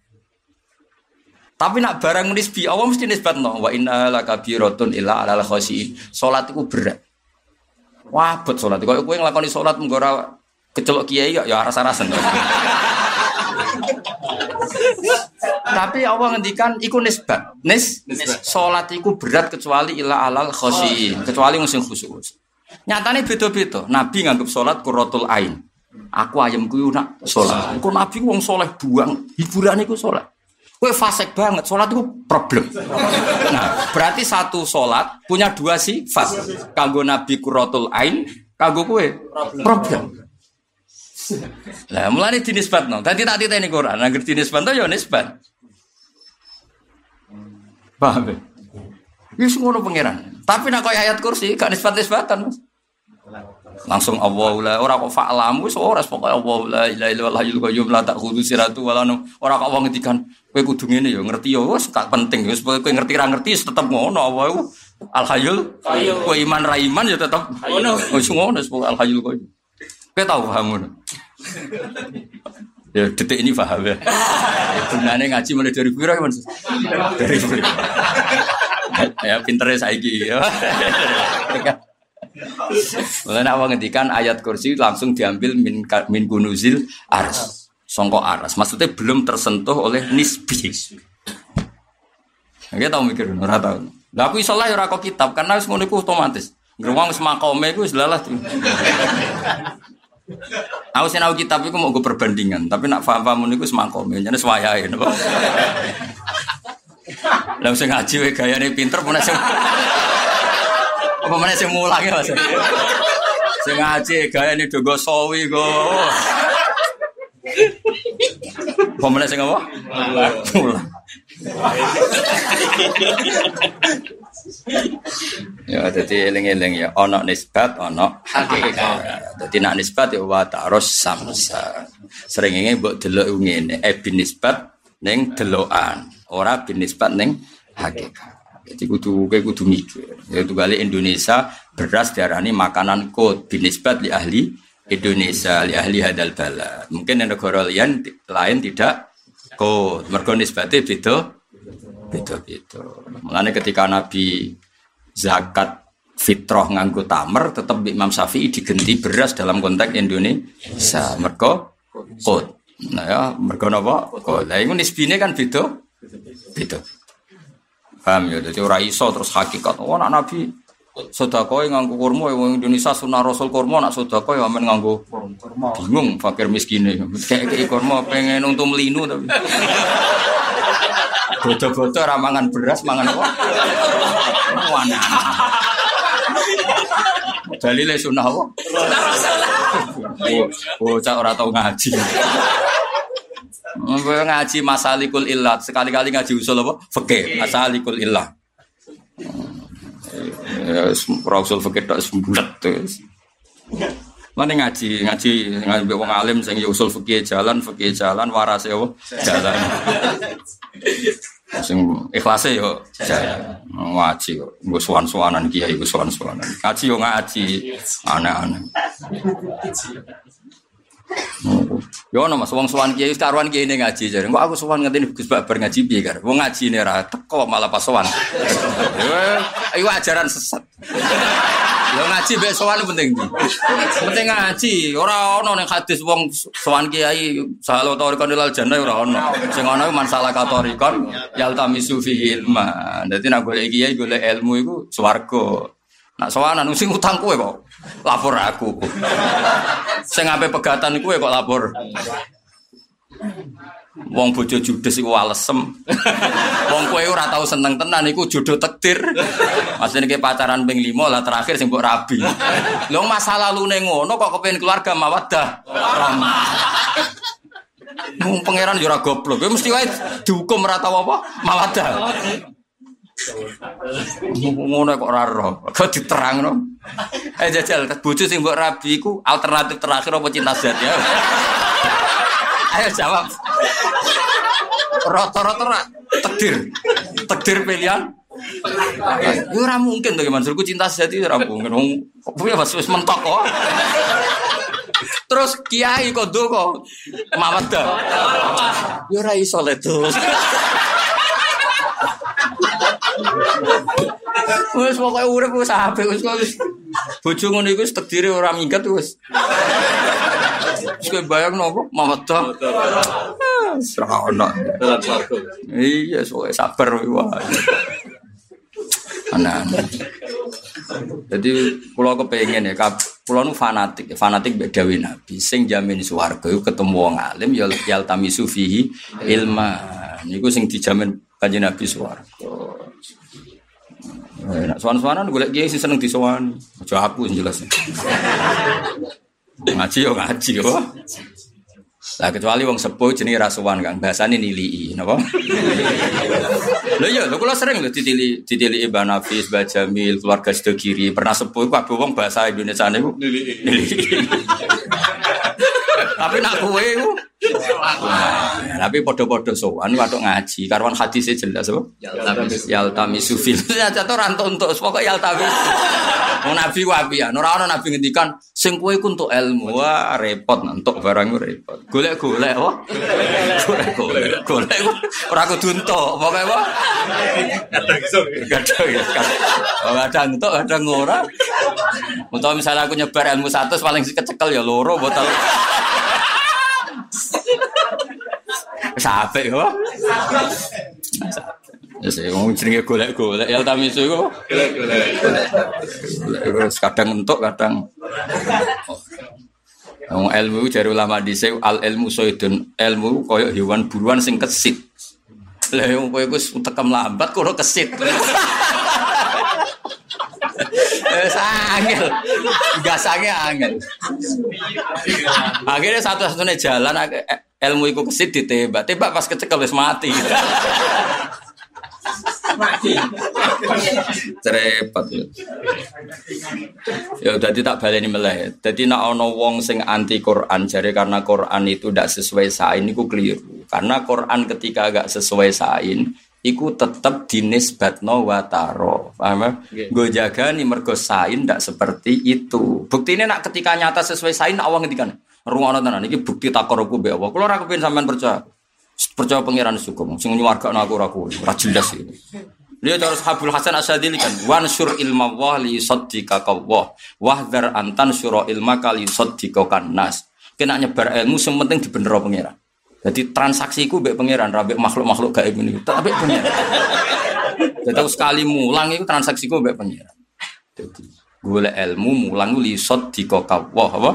Tapi nak barang nisbi Allah mesti nisbatno wa inna lakabiratun illa alal khasiin. Salat iku berat. Wabot salat. Kok kowe nglakoni salat mengko ora kecelok kiai ya aras-arasen. Tapi Allah ngendikan iku nisbat. Nis, salat iku berat kecuali ila alal khosiin, kecuali musim khusus. Nyatane beda-beda. Nabi nganggep salat qurratul ain. Aku ayam kuwi nak salat. Engko Nabi wong soleh buang, hiburan iku salat. Kowe fasik banget, salat itu problem. Nah, berarti satu salat punya dua sifat. Kanggo Nabi qurratul ain, kanggo kowe problem. Lah mulane dinisbatno. Dadi tak titeni Quran, nek dinisbatno ya nisbat. Paham ya? Ini semua pangeran. Tapi nak kau ayat kursi, gak nisbat nisbatan mas. Langsung Allah la orang kok fa'lamu wis ora pokoke Allah la ilaha illallah hayyul qayyum la ta'khudhu siratu wa la ora kok wong ngendikan kowe kudu ngene ya ngerti ya wis gak penting wis kowe ngerti ra ngerti tetep ngono Allah iku al hayyul kowe iman ra iman ya tetep ngono. Wis ngono al hayyul qayyum. Kowe tau paham ngono? Ya detik ini paham ya. Sebenarnya ngaji mulai dari piro ya Dari piro. ya pinternya saiki ya. Mulai awal ngendikan ayat kursi langsung diambil min min gunuzil aras. Songko aras. Maksudnya belum tersentuh oleh nisbi. Nggak tahu mikir, ora tahu. Lah aku iso lah ya ora kitab karena wis ngono otomatis. Ngruwang wis makome iku wis lalah. Aku sih tahu kitab itu mau gue perbandingan, tapi nak paham paham ini gue semangkom, jadi swayai, nopo. Lalu saya ngaji, gaya ini pinter, mana sih? Apa mana sih mulang ya mas? Saya ngaji, gaya ini dogo sawi go. Apa mana sih ngapa? Mulang. ya jadi eling-eling ya ono nisbat ono hakikat jadi nak nisbat ya wa ta'arus samsa sering ini buat delok ngene eh bin nisbat neng delokan ora bin nisbat neng hakikat jadi kudu kayak kudu mikir yaitu kali Indonesia beras diarani makanan kod bin nisbat li ahli Indonesia li ahli hadal bala mungkin negara lain lain tidak kod mergo nisbatnya beda beda-beda. Mulane ketika Nabi zakat fitrah nganggo tamer tetap Imam Syafi'i digenti beras dalam konteks Indonesia. Mergo kot. Nah ya, mergo napa? Kot. Lah iku nisbine kan beda. Beda. Paham ya? Jadi ora iso terus hakikat. Oh, nak Nabi sedekah nganggo kurma wong Indonesia sunah Rasul kurma nak sedekah ya men nganggo kurma. Bingung fakir miskin Kayak kurma pengen untung melinu tapi. Bodo-bodo ramangan beras, mangan apa? Mana? Dalile sunah apa? Bocah ora tau ngaji. Ngaji masalikul illat, sekali-kali ngaji usul apa? Fikih, masalikul illat. Ya, usul fikih tok sembulat terus. Mana ngaji, ngaji ngaji wong alim sing ya usul fikih jalan, fikih jalan, waras ya jalan. Sing ikhlase yo ngaji kok. Nggo suwan-suwanan kiai nggo suwan-suwanan. Ngaji yo ngaji aneh-aneh. Yo ono Mas wong sowan kiai karuan kiai ini ngaji jare. Kok aku sowan ngene Gus Babar ngaji piye kar. Wong ngaji ne ra teko malah pas sowan. Ayo ajaran sesat. Yo ngaji mbek sowan penting ndi? Penting ngaji. Ora ono ning hadis wong sowan kiai salo torikon ilal jannah ora ono. Sing ono masalah katorikon yaltamisu fi ilma. Dadi nek golek kiai golek ilmu iku swarga. Nak sowanan sing utang kowe kok lapor aku. Sing ape pegatan kowe kok lapor. Wong bojo judes iku alesem. Wong kowe ora tau seneng tenan iku jodoh takdir. Maksudnya ke pacaran ping 5 lah terakhir sing mbok rabi. Lho masa lalune ngono kok kepengin keluarga mawaddah. Ramah. Mung pangeran yo ora goblok. Kowe mesti wae dihukum ora tau apa mawaddah. Ngono kok ora roh. Kok diterangno. Eh jajal bojo sing mbok rabi iku alternatif terakhir apa cinta sejati ya? Ayo jawab. Rata-rata takdir. Takdir pilihan Ya ora mungkin to Mansurku cinta sejati ora mungkin. Wong punya mas wis mentok kok. Terus kiai kok kok mawaddah. Ya ora iso le Wes pokoke urip wis apik wis kok wis bojo ngono iku wis tekdire ora minggat wis. Wis bayang nopo mawaddah. Serah ono. Iya, soalnya sabar wah. Anak. Jadi pulau kepengen ya, pulau nu fanatik, fanatik beda nabi. Sing jamin suwargo ketemu wong alim, yal yal tamisu fihi ilma. Niku sing dijamin kanjeng nabi suwargo. Nah, sowan-sowanan golek kiai sing seneng disowan. Aja aku sing jelas. Ngaji yo ngaji yo. Lah kecuali wong sepuh jenenge rasuwan Kang, bahasane nilii, napa? Lho iya, lho kula sering lho ditili ditili Mbak Nafis, Mbak Jamil, keluarga Sedekiri, pernah sepuh kabeh wong bahasa Indonesia niku nilii. Tapi nak kowe iku tapi podo-podo sowan waktu ngaji, karuan hadisnya jelas apa? Yaltami sufil. Ya jatuh rantuk untuk pokok yaltami. Mau nabi wabi ya, ora ana nabi ngendikan sing kowe iku untuk ilmu. Wah, repot untuk barang repot. Golek-golek wah. Golek-golek. Golek ora kudu entuk, pokoke apa? Kadang ya. Kadang entuk, kadang ora. Untuk misalnya aku nyebar ilmu satu paling kecekel ya loro botol. Sampai kok. Ya sih, ngomong jenenge golek-golek ya tamisu iku. Golek-golek. Kadang entuk, kadang Wong ilmu jare ulama dhisik al ilmu soidun ilmu koyo hewan buruan sing kesit. Lah wong kowe wis tekem lambat kono kesit. Eh angel. Gasange angel. Akhirnya satu-satunya jalan ilmu iku kesit ditembak. Tembak pas kecekel wis mati. Cerepet. Ya udah tak baleni meleh. Jadi nak ono wong sing anti Quran jare karena Quran itu tidak sesuai sain iku keliru. Karena Quran ketika agak sesuai sain iku tetap dinisbatno wataro. Paham ya? Gue jaga nih mergo sain ndak seperti itu. Bukti ini nak ketika nyata sesuai sain awang ngetikan. Ruang tenan iki bukti takoruku be Allah. Kulo ora kepen sampean percaya. Percaya pangeran syukur. Sing nyuwargakno aku ora kuwi. Ora jelas iki. Dia terus Habul Hasan Asadili kan wansur ilma wah li saddika kawah wahdar antan syura ilma kali saddika nas kena nyebar ilmu sing penting dibener pangeran jadi transaksiku mbek pangeran rabek makhluk-makhluk gaib ini tapi pangeran jadi sekali mulang itu transaksiku mbek pangeran. Jadi golek ilmu mulang li di kawah apa?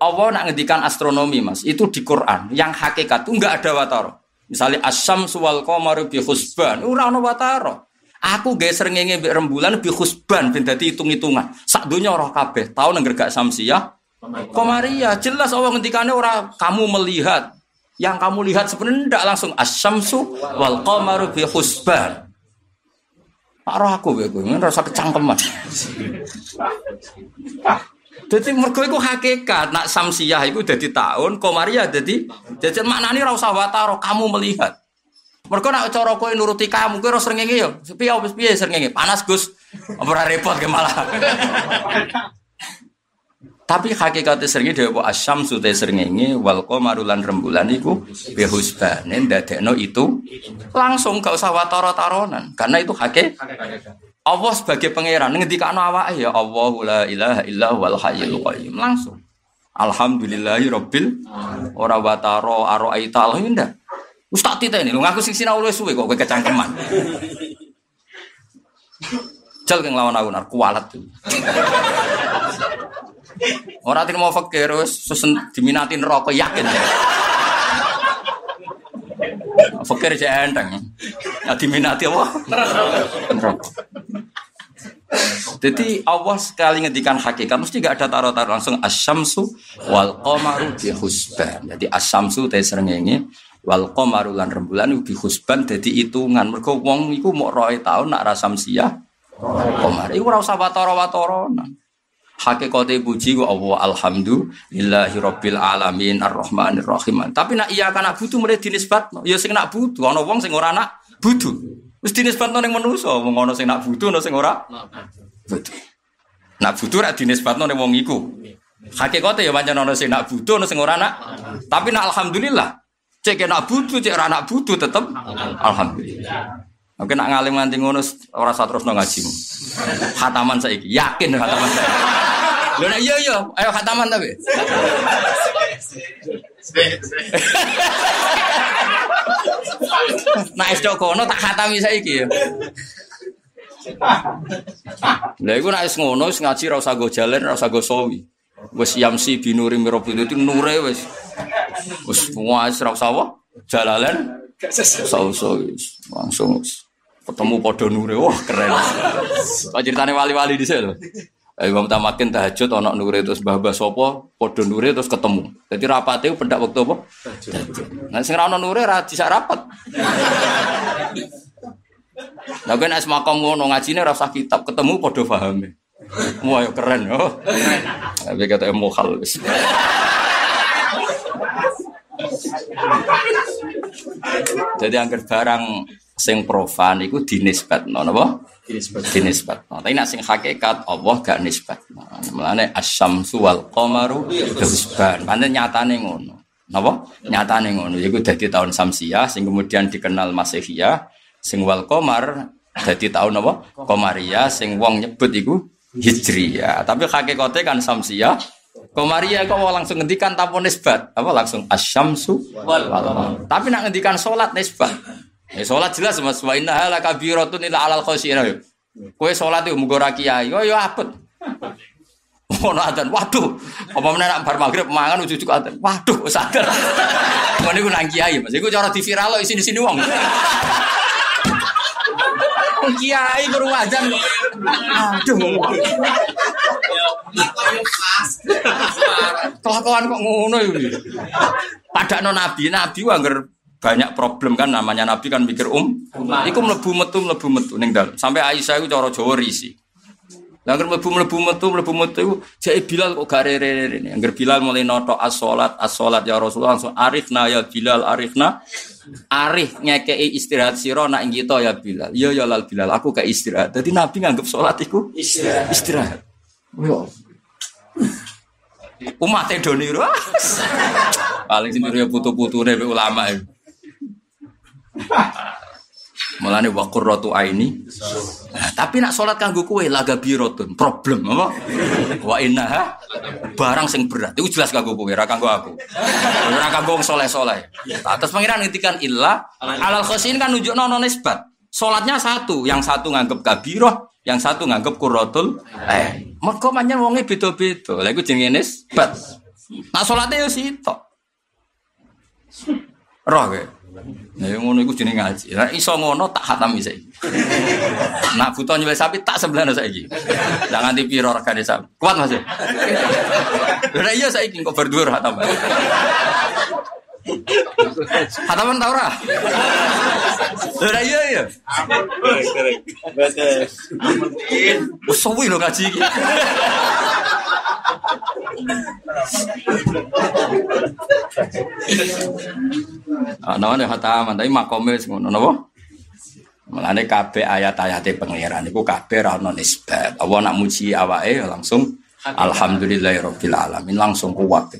Allah nak ngedikan astronomi Mas. Itu di Quran. Yang hakikat itu enggak ada wataro misalnya asam suwal qamaru bi husban ora ana wataro Aku gak srengenge mbek rembulan bi husban ben dadi hitung-hitungan. Sak donya ora kabeh. Tau nang gregak samsiah. Komaria jelas Allah ngendikane ora kamu melihat yang kamu lihat sebenarnya tidak langsung asyamsu wal qamaru bi husban. Pak roh aku kowe kowe rasa kecangkeman. Jadi mergo iku hakikat nak samsiah iku dadi tahun, komaria dadi jadi maknane ora usah wataro kamu melihat. Mergo nak cara kowe nuruti kamu kowe ora srengenge yo. Piye wis piye? Panas Gus. Ora repot ke malah. Tapi hakikatnya seringnya dewa asyam sute seringnya wal marulan rembulan iku behusbane dadekno itu langsung gak usah watoro taronan karena itu hakik Allah sebagai pangeran ngendikano awake ya Allah la ilaha illa wal hayyul qayyum langsung. Alhamdulillahi rabbil ora wataro aro aita ndak Wis tak titeni lho ngaku sing sinau suwe kok kecangkeman. Jal keng lawan aku nar kualat Orang tidak mau fakir, susun diminatin rokok yakin ya. Fakir aja enteng. Ya diminati apa? Rokok. Jadi Allah sekali ngedikan hakikat mesti gak ada taruh-taruh langsung asyamsu wal qamaru bi husban. Jadi asyamsu teh srengenge wal qamaru lan rembulan bi husban dadi hitungan. Mergo wong iku mau roe tahun nak rasam sia. Qamar iku ora usah watara-watara hakikate puji ku Allah alhamdulillahi rabbil alamin arrahmanir rahim. Tapi nak iya kan butuh mulai dinisbat, ya sing nak butuh ana wong sing ora nak butuh. Wis dinisbatno ning manusa, wong ana sing nak butuh ana sing ora. Butuh. Nak butuh ra dinisbatno ning wong iku. Hakikate ya pancen ana sing nak butuh ana sing ora nak. Tapi nak alhamdulillah. Cek nak butuh, cek ora nak butuh tetep alhamdulillah. Oke nak ngalim nganti ngono ora usah terus ngaji. Khataman saiki, yakin khataman saiki. Lho nek iya iya, ayo khataman tapi. Nah, es kono tak khatami saiki ya. Lah iku nek ngono wis ngaji ra usah go jalan, ra usah go sawi. Wis yamsi binuri mirabul itu nure wis. Wis wis ra usah apa? Jalalan. Sauso langsung ketemu podo nure. Wah, keren. Kok ceritane wali-wali di sini Imam Tamakin tahajud ana nure terus mbah-mbah sapa padha nure terus ketemu. Dadi rapate pendak waktu apa? Nah sing ana nure ra bisa rapat. Lah ben es makom ngono ngajine ora usah kitab, ketemu padha pahame. Wah, keren yo. Tapi kata mokal wis. Jadi angker barang sing profan iku dinisbatno napa? dinisbat. Nah, tapi nak sing hakikat Allah gak nisbat. Nah, mulane asyamsu wal qamaru hisban. Pancen nyatane ngono. Napa? Nyatane ngono. Iku dadi tahun Samsiah sing kemudian dikenal Masehiyah sing wal qamar dadi tahun apa? Qamariyah sing wong nyebut iku Hijriyah. Tapi hakikate kan Samsiah Komaria kok langsung ngendikan tanpa nisbat, apa langsung asyamsu wal Tapi nak ngendikan sholat nisbat. Ya sholat jelas mas wa inna hala kabiratun ila alal khosirah. Kue sholat itu mugo kiai, yo yo apet. Ono adzan, waduh. Apa meneh nak bar magrib mangan ujug adzan. Waduh, sadar. Ngono iku nang kiai, Mas. Iku cara di viral isi di sini wong. Kiai guru adzan. Aduh. Kelakuan kok ngono iki. Padakno nabi, nabi wanger banyak problem kan namanya Nabi kan mikir um, iku mlebu metu mlebu metu ning dalem. Sampai Aisyah iku cara Jawa risi. Lah anggere mlebu mlebu metu mlebu metu iku jek Bilal kok gare rene. Anggere Bilal mulai noto as-salat as-salat ya Rasulullah langsung arifna ya Bilal arifna. Arif ngekei istirahat sira nak kita ya Bilal. Ya ya lal Bilal aku kayak istirahat. Jadi Nabi nganggep salat iku istirahat. Istirahat. Yo. Umat Edoni Paling sini ya putu-putune ulama itu. Mulane wa qurratu aini. Nah, tapi nak salat kanggo kowe laga birotun, problem apa? Wa innaha barang sing berat. Itu jelas kanggo kowe, ora kanggo aku. Ora kanggo wong. Nah, terus pangeran ngendikan illa alal khosin kan nunjukno ono nisbat. Salatnya satu, yang satu nganggep kabiroh, yang satu nganggep qurratul eh. Mergo manyen wonge beda-beda. Lha iku jenenge nisbat. Nah salate yo sitok. Roh. Nah, ngono iku jenenge ngaji. Nah, iso ngono tak khatam saiki. Nak butuh nyembelih sapi tak sebelah saiki. Jangan nganti piro regane sapi. Kuat Mas. Lah iya saiki kok berdua khatam. Khataman ta ora? Lah iya iya. Wes suwi lho ngaji iki. Ana ah, ne hataman tapi makome ngono napa? Mulane kabeh ayat-ayate pangeran iku kabeh ra ono nisbat. Allah nak muji awake langsung alhamdulillahirabbil alamin langsung kuat.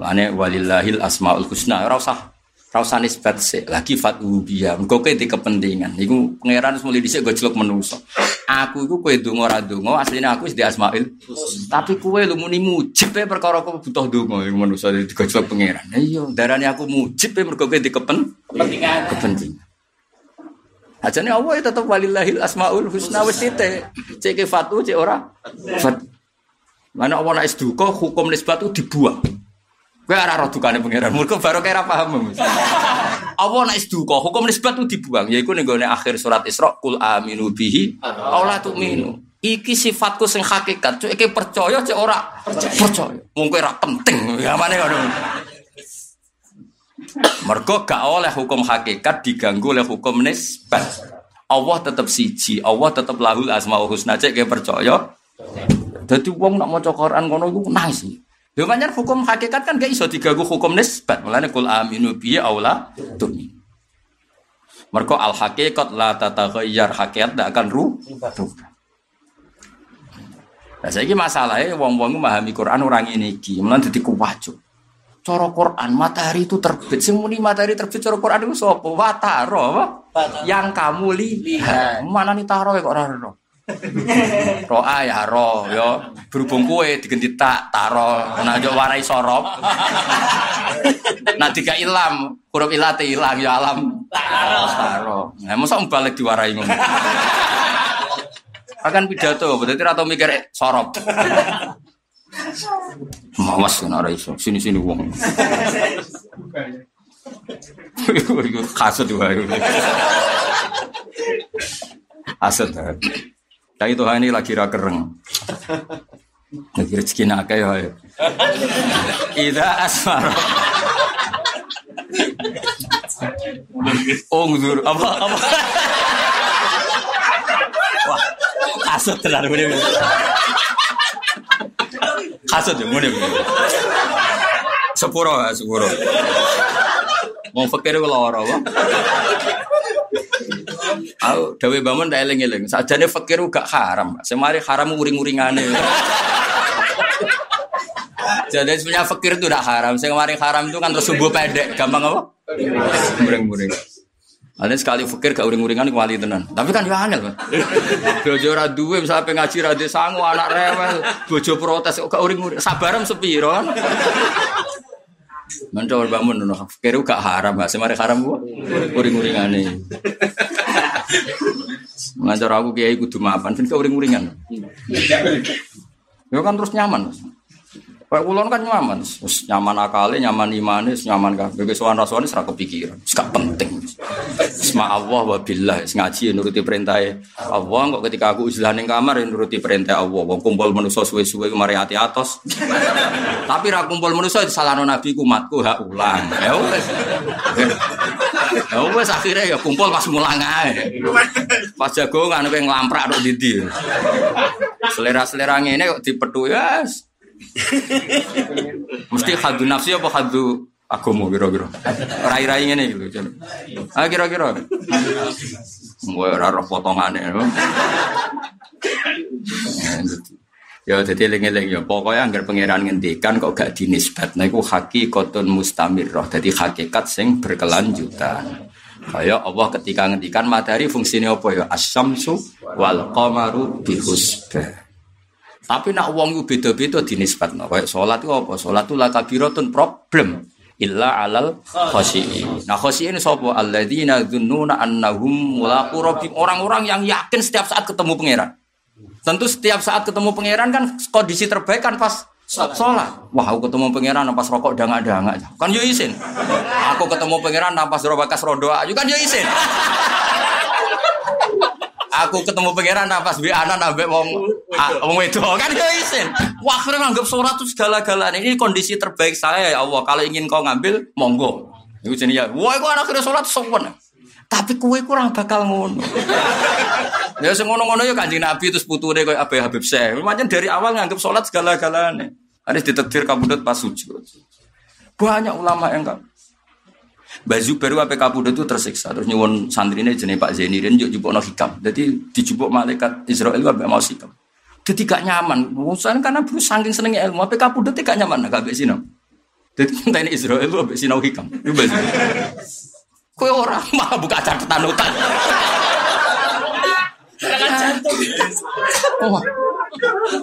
Mulane walillahil asmaul husna ora usah ora usah nisbat sik lagi fatu biya. Engko di kepentingan. Iku pangeran wis mulai dhisik gojlok menungso. Aku iku kowe donga ora donga asline aku wis di asmaul Tapi kowe lu muni mujib e perkara kok butuh donga iku menungso digojlok pangeran. Iya, darane aku mujib e mergo kowe di kepentingan. Kepentingan. Aja nih Allah ya tetap walillahil asmaul husna wis titik. Cek fatu cek ora. Mana Allah nak duka hukum nisbat itu dibuang. Kowe ora roh dukane pangeran. Mergo baru kira paham. Allah nek duka, hukum nisbat itu dibuang. Yaiku ning gone akhir surat Isra, kul aminu bihi aw la tu'minu. Iki sifatku sing hakikat. Cuk iki percaya cek ora percaya. Wong kowe ora penting. Gamane ngono. Mergo gak oleh hukum hakikat diganggu oleh hukum nisbat. Allah tetap siji, Allah tetap lahul asmaul husna cek percaya. Dadi wong nak maca Quran ngono iku nangis. Lho pancen hukum hakikat kan gak iso diganggu hukum nisbat. Mulane kul aminu bi aula tumi. Mergo al hakikat la tataghayyar hakikat tidak akan rubah. Nah, saya masalahnya wong-wong memahami Quran orang ini iki, mulai dadi kuwajo. Cara Quran matahari itu terbit. Sing muni matahari terbit cara Quran itu sapa? Wataro apa? Yang kamu lihat. Mana nih taro kok ora. Roa ya ro yo berhubung kue diganti tak taro nah jo warai sorop nah tiga ilam huruf ilate ilang ya alam taro nah masa balik diwarai ngono akan pidato berarti atau mikir sorop Mawas kan ora iso. Sini-sini wong. Iku kasut wae. Aset. Tapi Tuhan ini lagi ra kereng. Lagi rezeki nak ya. Ida asmar. Ongdur apa apa. Wah, kasut tenan Kasut ya, mulai Sepuro ya, sepuro. Mau fakir kalau orang apa? Aku dawe bangun tak eling eling. Sajane fakir gak haram. Semari haram uring-uringane. Jadi sebenarnya fakir itu udah haram. Saya kemarin haram itu kan terus subuh pendek, gampang apa? Muring-muring. Ada sekali fakir gak uring-uringan wali tenan. Tapi kan ya angel, Mas. Bojo misalnya pengaji ra sangu anak rewel, bojo protes kok gak uring-uring. Sabarem sepiro kan. Mencol bangun nono fakir gak haram, Mas. Semare haram gua. Uring-uringane. Ngajar aku kiai kudu mapan, ben gak uring-uringan. Ya kan terus nyaman. Mas. Kayak kulon kan nyaman, nyaman akali, nyaman imanis, nyaman kabeh. Wis sowan rasane ora kepikiran. Gak penting. Isma Allah wa billah, ngaji nuruti perintah Allah kok ketika aku izlah ning kamar ya nuruti perintah Allah. Wong kumpul manusa suwe-suwe mari ati atos. Tapi ra kumpul manusa disalahno nabi ku matku hak ulang. Ya wis. Ya wis akhirnya ya kumpul pas mulang ae. Pas jagongan kowe nglamprak tok ndi Selera-selera ngene kok dipethu ya. Mesti hadu nafsi apa hadu agama kira-kira. Rai-rai ngene gitu. Ah kira-kira. Gue ora roh potongane. Ya jadi eling-eling ya pokoknya anggar pangeran ngendikan kok gak dinisbat nah iku hakikatun mustamirrah. Jadi hakikat sing berkelanjutan. Kaya Allah ketika ngendikan matahari fungsinya apa ya? Asyamsu wal qamaru bihusbah. Tapi nak wong itu beda-beda dinisbatno. Kayak sholat itu apa? Sholat itu lakabiratun problem illa alal khosiin. Nah khosiin sapa? Alladzina dzunnuna annahum mulaqu rabbihim. Orang-orang yang yakin setiap saat ketemu pangeran. Tentu setiap saat ketemu pangeran kan kondisi terbaik kan pas sholat. Wah, aku ketemu pangeran pas rokok dangak-dangak. Kan yo isin. Aku ketemu pangeran pas robakas rondo ayu kan yo isin aku ketemu pangeran nafas bi anak nambah wong wong itu kan ya isin. Wah, akhirnya nganggap surat itu segala-galanya. Ini kondisi terbaik saya ya Allah. Kalau ingin kau ngambil, monggo. Itu jenis ya. Wah, aku anak akhirnya sholat sopan. Tapi kue kurang bakal ngono. ya sing ngono-ngono ya Kanjeng Nabi terus putune koyo Abu Habib Syekh. Macam dari awal nganggap sholat segala-galanya. Harus ditetir kabudut pas sujud. Banyak ulama yang enggak Baju baru apa kabudut itu tersiksa terus nyuwun ini jenis Pak Zainirin yuk jupuk no hikam. Jadi dijupuk malaikat Israel apa mau hikam. Jadi gak nyaman. Musan karena bro saking senengnya ilmu apa kabudut gak nyaman gak besi no. Jadi ini Israel itu apa sinau hikam. Kue orang malah buka catatan utang. Oh,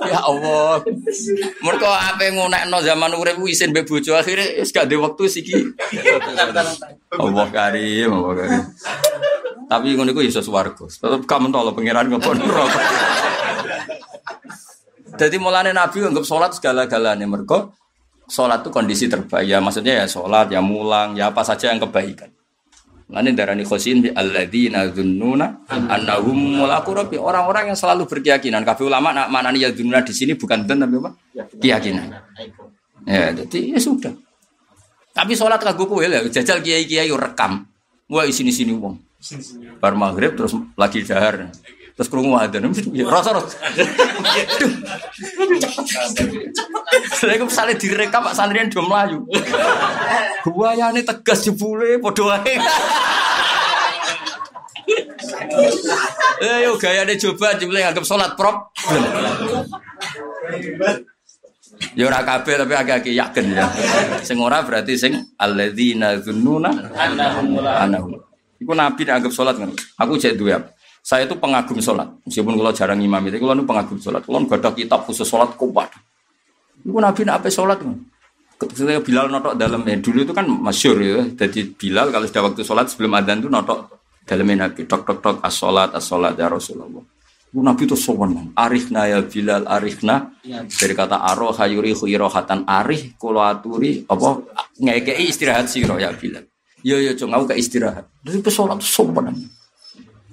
ya Allah. Mereka apa yang no zaman urip isin be bojo akhirnya wis gak waktu siki. Allah karim, Allah karim. Tapi ngono iku iso swarga. Tetep kamu tolo pangeran ngopo neraka. Jadi mulane Nabi anggap sholat segala-galanya mereka sholat itu kondisi terbaik ya maksudnya ya sholat ya mulang ya apa saja yang kebaikan. Nanti darani khosin bi alladzina dzunnuna annahum mulaqu rabbi. Orang-orang yang selalu berkeyakinan. Kabeh ulama nak manani ya dzunnuna di sini bukan dan tapi apa? Keyakinan. Ya, jadi ya sudah. Tapi sholat kagum kowe ya jajal kiai-kiai rekam. Wah sini-sini wong. Bar maghrib terus lagi dahar. Terus krungu adzan. Rasa rasa. Saya misalnya direkam Pak Santrian do mlayu. Buayane tegas jebule padha wae. Eh gaya deh coba jebule anggap sholat prop. Ya ora kabeh tapi agak-agak yakin ya. Sing ora berarti sing alladzina dzunnuna annahum. Iku nabi anggap sholat kan. Aku cek duwe saya itu pengagum sholat. Meskipun kalau jarang imam itu, kalau pengagum sholat. Kalau nggak ada kitab khusus sholat kuat. Iku nabi nak apa sholat? Ketika Bilal notok dalam eh, dulu itu kan masyur ya. Jadi Bilal kalau sudah waktu sholat sebelum adzan itu notok dalamnya Nabi. Tok tok tok as sholat as sholat ya Rasulullah. Itu Nabi itu sowan. Arihna ya Bilal arihna. Dari kata aroh hayuri khuirohatan arih kulo aturi apa ngekei istirahat siro ya Bilal. Yo yo cung aku ke istirahat. Dari sholat itu sowan.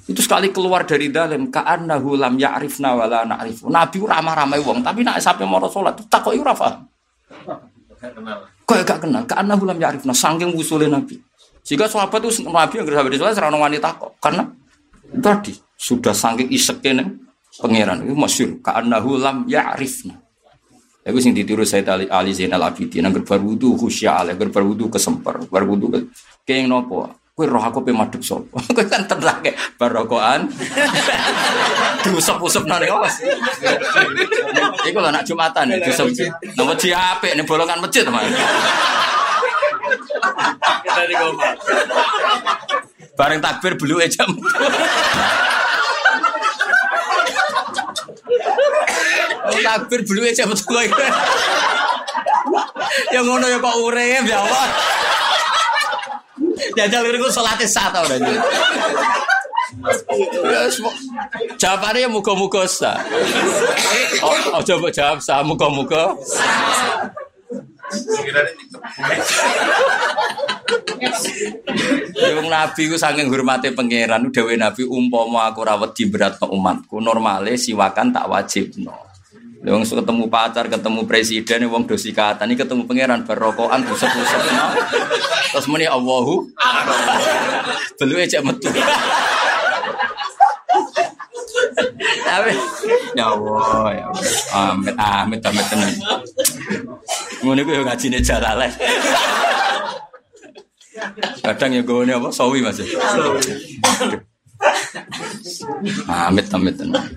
Itu sekali keluar dari dalam ka'annahu lam ya'rifna wa la na'rifu. Nabi ramah-ramah wong, tapi nak sampai mau sholat takoki ora paham. Kok gak kenal? Karena bulan yarifna, saking usulnya Nabi. Jika sahabat itu Nabi yang sahabat itu serana wanita kok. Karena tadi sudah saking iseknya pangeran itu masyur. Karena hulam yarifna. Aku sing ditiru saya Ali, Ali Zainal Abidin, nang berwudu khusya, nang berwudu kesemper, berwudu ke kayak nopo. Kue roh aku pemaduk sopo. Kue kan kayak barokoan. Diusap-usap nari awas. Iku lah nak jumatan ya. Diusap. Nama jiape nih bolongan masjid teman. Bareng takbir belu jam. takbir belu jam betul. Yang ngono ya kok urip ya Allah. Jajal itu sholatnya sah tau. Jawabannya ya muka-muka sah. Oh, oh coba jawab sah muka-muka. Yung Nabi ku saking hormati pangeran, dewe Nabi umpama aku rawat di berat umatku, normale siwakan tak wajib no. Wong ketemu pacar, ketemu presiden, wong dosi kata ini ketemu pangeran berrokokan busuk-busuk. Terus muni Allahu. Belum aja metu. Tapi ya Allah, ya Allah. Amit amit amit tenan. Ku yo ngajine jalale. Kadang ya gue apa? Sawi masih. Amit amit tenan.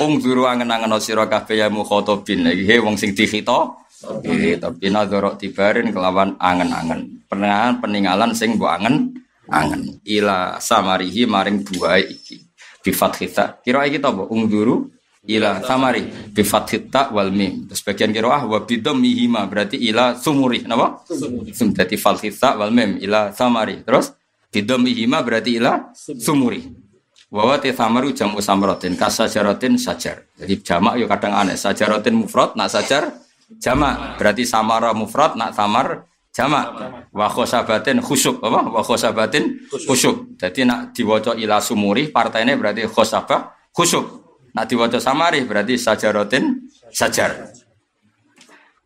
Ung duru angen-angen sira kabeh ya mukhatabin iki he wong sing dikhita. Iki tapi nadzara tibarin kelawan angen-angen. Penangan peninggalan sing mbok angen angen. Ila samarihi maring buahe iki. Bi fathita. Kira iki to mbok ung duru ila samari bi fathita wal mim. Terus bagian kira ah wa bidhammihima berarti ila sumuri napa? Sumuri. Sum dadi fathita wal mim ila samari. Terus bidhammihima berarti ila sumuri. Wawa te samaru jamu samrotin kasajaratin sajar. Jadi jamak yo kadang aneh. Sajarotin mufrad nak sajar jamak. Berarti samara mufrad nak samar jamak. Wa khosabatin khusuk apa? Wa khosabatin khusuk. Jadi nak diwaca ila sumuri partainya berarti khosabah khusuk. Nak diwaca samari berarti sajarotin sajar.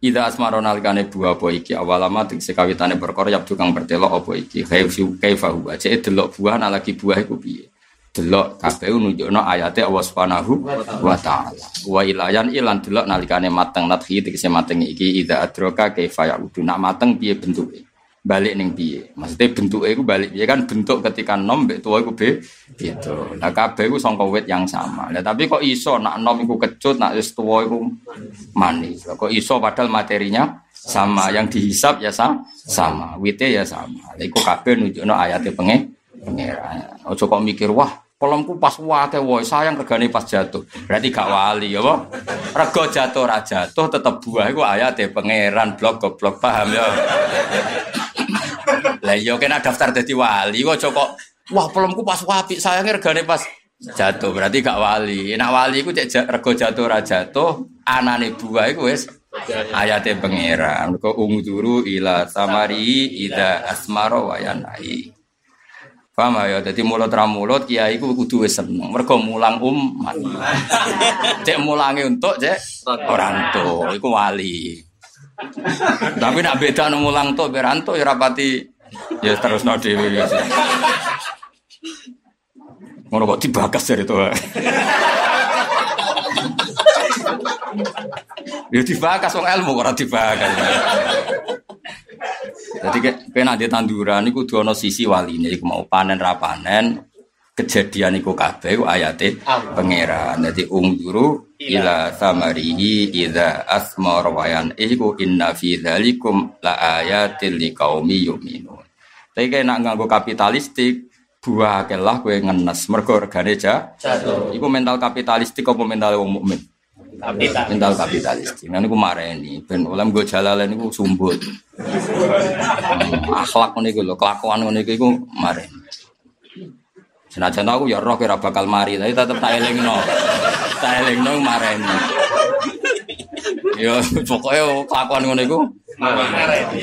Ida asmaro nalikane buah apa iki awalama tegese kawitane perkara yap tukang bertelok apa iki kaifu kaifahu aja delok buah nak lagi buah iku piye delok kabeh nunjukno ayate Allah Subhanahu wa taala. Wa ilayan ilan delok nalikane mateng nadhi tegese mateng iki ida adroka kaifa yaudu. Nak mateng piye bentuke? Balik ning piye? Maksudnya bentuke iku balik piye kan bentuk ketika nom mbek tuwa iku be gitu. Nah kabeh iku sangka wit yang sama. Lah tapi kok iso nak nom iku kecut nak wis tuwa iku manis. Kok iso padahal materinya sama yang dihisap ya sama, sama. wite ya sama. Lha iku kabeh nunjukno ayate penge pengeran. Ojo kok mikir wah Kolomku pas wake woi sayang regane pas jatuh. Berarti gak wali ya, apa? Rego jatuh ra jatuh tetep buah iku ayate pangeran blok goblok paham ya. Lah iya kena daftar dadi wali kok kok wah pelomku pas wapi sayangnya regane pas jatuh berarti gak wali. Nek wali iku cek rego jatuh ra jatuh anane buah iku wis ayate pangeran. Kok ungduru ila samari ida asmaro wayanai. Paham ya? Jadi mulut ramulut kiai ku kudu wis seneng. Mergo mulang umat. cek mulangi untuk cek orang tuh, iku wali. Tapi nak beda no mulang tuh beranto ya rapati ya terus no dewi ya. Ngono kok dibakas dari itu. Ya dibakas wong ilmu ora dibakas. Jadi kena di tanduran iku kudu ana sisi waline iku mau panen ra panen kejadian iku kabeh iku ayate pangeran. Dadi ungduru ila samarihi idza asmar wayan iku inna fi dzalikum la ayatil liqaumi yu'minun. Tapi kayak nak nganggo kapitalistik buah kelah kue ngenes mergo regane. Iku mental kapitalistik apa mental wong mukmin? Kapitalis. Mental kapitalistik. Nah niku mareni ben oleh nggo jalalen niku sumbut. Hmm, akhlak ngene iku lho, kelakuan ngene iku mareni. Senajan aku ya roh kira bakal mari, tapi tetep tak elingno. Tak elingno mareni. Ya pokoknya kelakuan ngono iku mareni.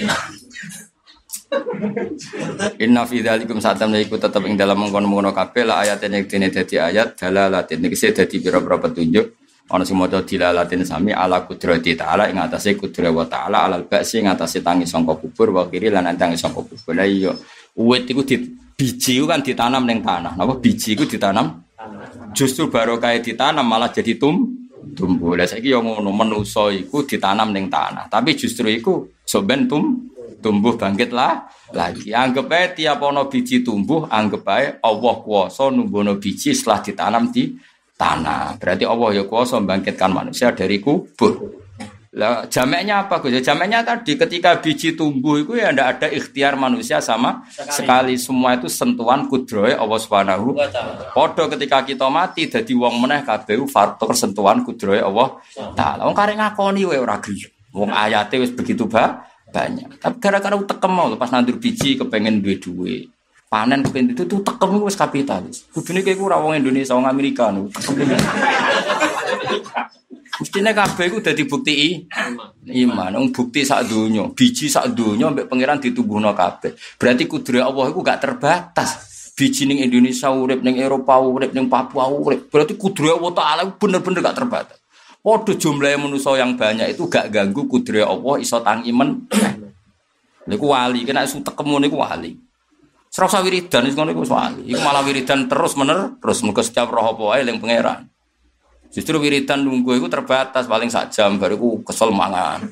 Inna fi dzalikum satam iku tetep ing dalam mengkono-mengkono kabeh la ayat dene dadi ayat dalalatin niki dadi pira-pira petunjuk ana sing maca dilalatin sami ala kudrati taala ing atase kudrat wa taala alal ba'si ing atase tangi sangka kubur wa kiri lan tangi sangka kubur. Lah iya uwit iku di biji kan ditanam neng tanah. Napa biji itu ditanam? Justru baru kayak ditanam malah jadi tum tumbuh. Lah saiki yang ngono menusa iku ditanam neng tanah. Tapi justru iku soben tum tumbuh bangkit lah lagi. Anggap aja tiap ono biji tumbuh, anggap aja Allah kuasa numbono biji setelah ditanam di tanah. Berarti Allah ya kuasa membangkitkan manusia dari kubur. Lah jamaknya apa Gus? Jamaknya tadi ketika biji tumbuh itu ya ndak ada ikhtiar manusia sama sekali, sekali. semua itu sentuhan kudroy Allah Subhanahu Podo ketika kita mati jadi wong meneh kabeh faktor sentuhan kudroy Allah taala. Wong karek ngakoni wae ora gelem. Wong ayate wis begitu ba banyak. Tapi gara-gara tekem mau pas nandur biji kepengen duwe-duwe. Panen kepengen itu tuh tekem wis kapitalis. Kudune kayak ora wong Indonesia wong Amerika nu. Mestinya kabeh iku dadi bukti iman. Wong bukti sak donya, biji sak donya mbek pangeran ditubuhno kabeh. Berarti kudure Allah iku gak terbatas. Biji ning Indonesia urip, ning Eropa urip, ning Papua urip. Berarti kudure Allah taala bener-bener gak terbatas. Padha jumlahnya manusia yang banyak itu gak ganggu kudure Allah iso tang iman. Niku wali, kena isu tekemu niku wali. Serasa wiridan iku niku wali. Iku malah wiridan terus mener, terus muga setiap roh apa wae pangeran. Justru wiridan nunggu itu terbatas paling sak jam baru aku kesel mangan.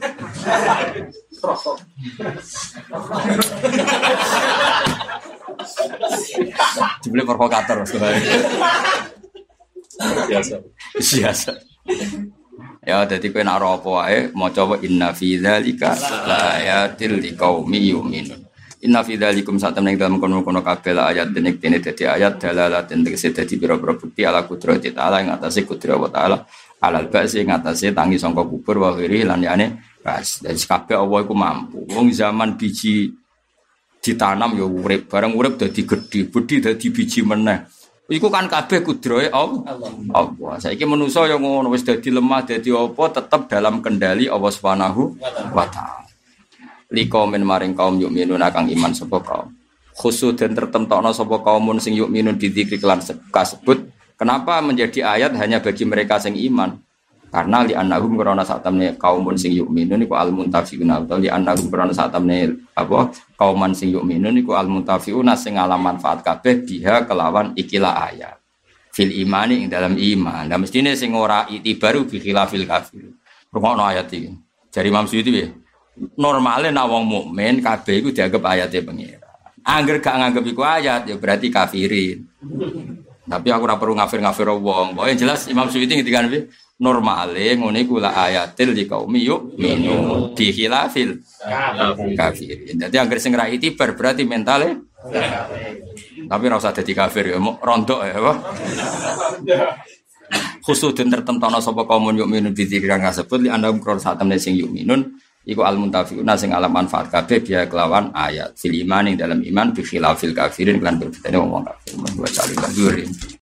Dibeli provokator. Biasa. Biasa. Ya jadi kowe nak apa wae maca inna fi dzalika la ayatil liqaumi yu'minun. Inna fi dzalikum saat temen dalam kono-kono kabeh ayat denek dene dadi ayat dalalah den tegese dadi pira-pira bukti ala kudrati taala ing atase kudrat wa taala alal ba'si ing atase tangi sangka kubur wa ghiri lan yane ras. Dadi kabeh Allah iku mampu. Wong zaman biji ditanam ya urip, bareng urip dadi gedhe, gedhe dadi biji meneh. Iku kan kabeh kudrohe Allah. Allah. Saiki manusa yang ngono wis dadi lemah dadi apa tetap dalam kendali Allah Subhanahu wa taala liko min maring kaum yuk minun akang iman sapa kaum. Khusus dan tertentokno sapa kaumun sing yuk minun didikri kelan kasebut kenapa menjadi ayat hanya bagi mereka sing iman? Karena li annahum karena saat temne kaumun sing yuk minun iku al muntafiun atau li annahum karena saat temne apa kauman sing yuk minun iku al muntafiun sing ngalam manfaat kabeh biha kelawan ikilah ayat. Fil imani ing dalam iman. Dan mestine sing ora itibaru bi khilafil kafir. Rungokno ayat iki. Jari Imam Suyuti ya normalnya nak wong mukmin kabeh iku dianggap ayatnya pengira. Angger gak nganggep iku ayat ya berarti kafirin. Tapi aku ora perlu ngafir-ngafir wong. Pokoke jelas Imam Suyuti ngendikan piye? Normale ngene iku la ayatil di kaum yuk minu di khilafil kafirin. Jadi angger sing ra itibar berarti mentale tapi rasa jadi kafir ya, mau rontok ya, apa? Khusus dan tertentu sapa kaum yuk minun di kang kasebut li anda ukron saat temen sing yuk minun Iku al muntafiuna sing alam manfaat kabeh dia kelawan ayat. Fil iman dalam iman bi khilafil kafirin kan berbeda wong kafir. Membuat cari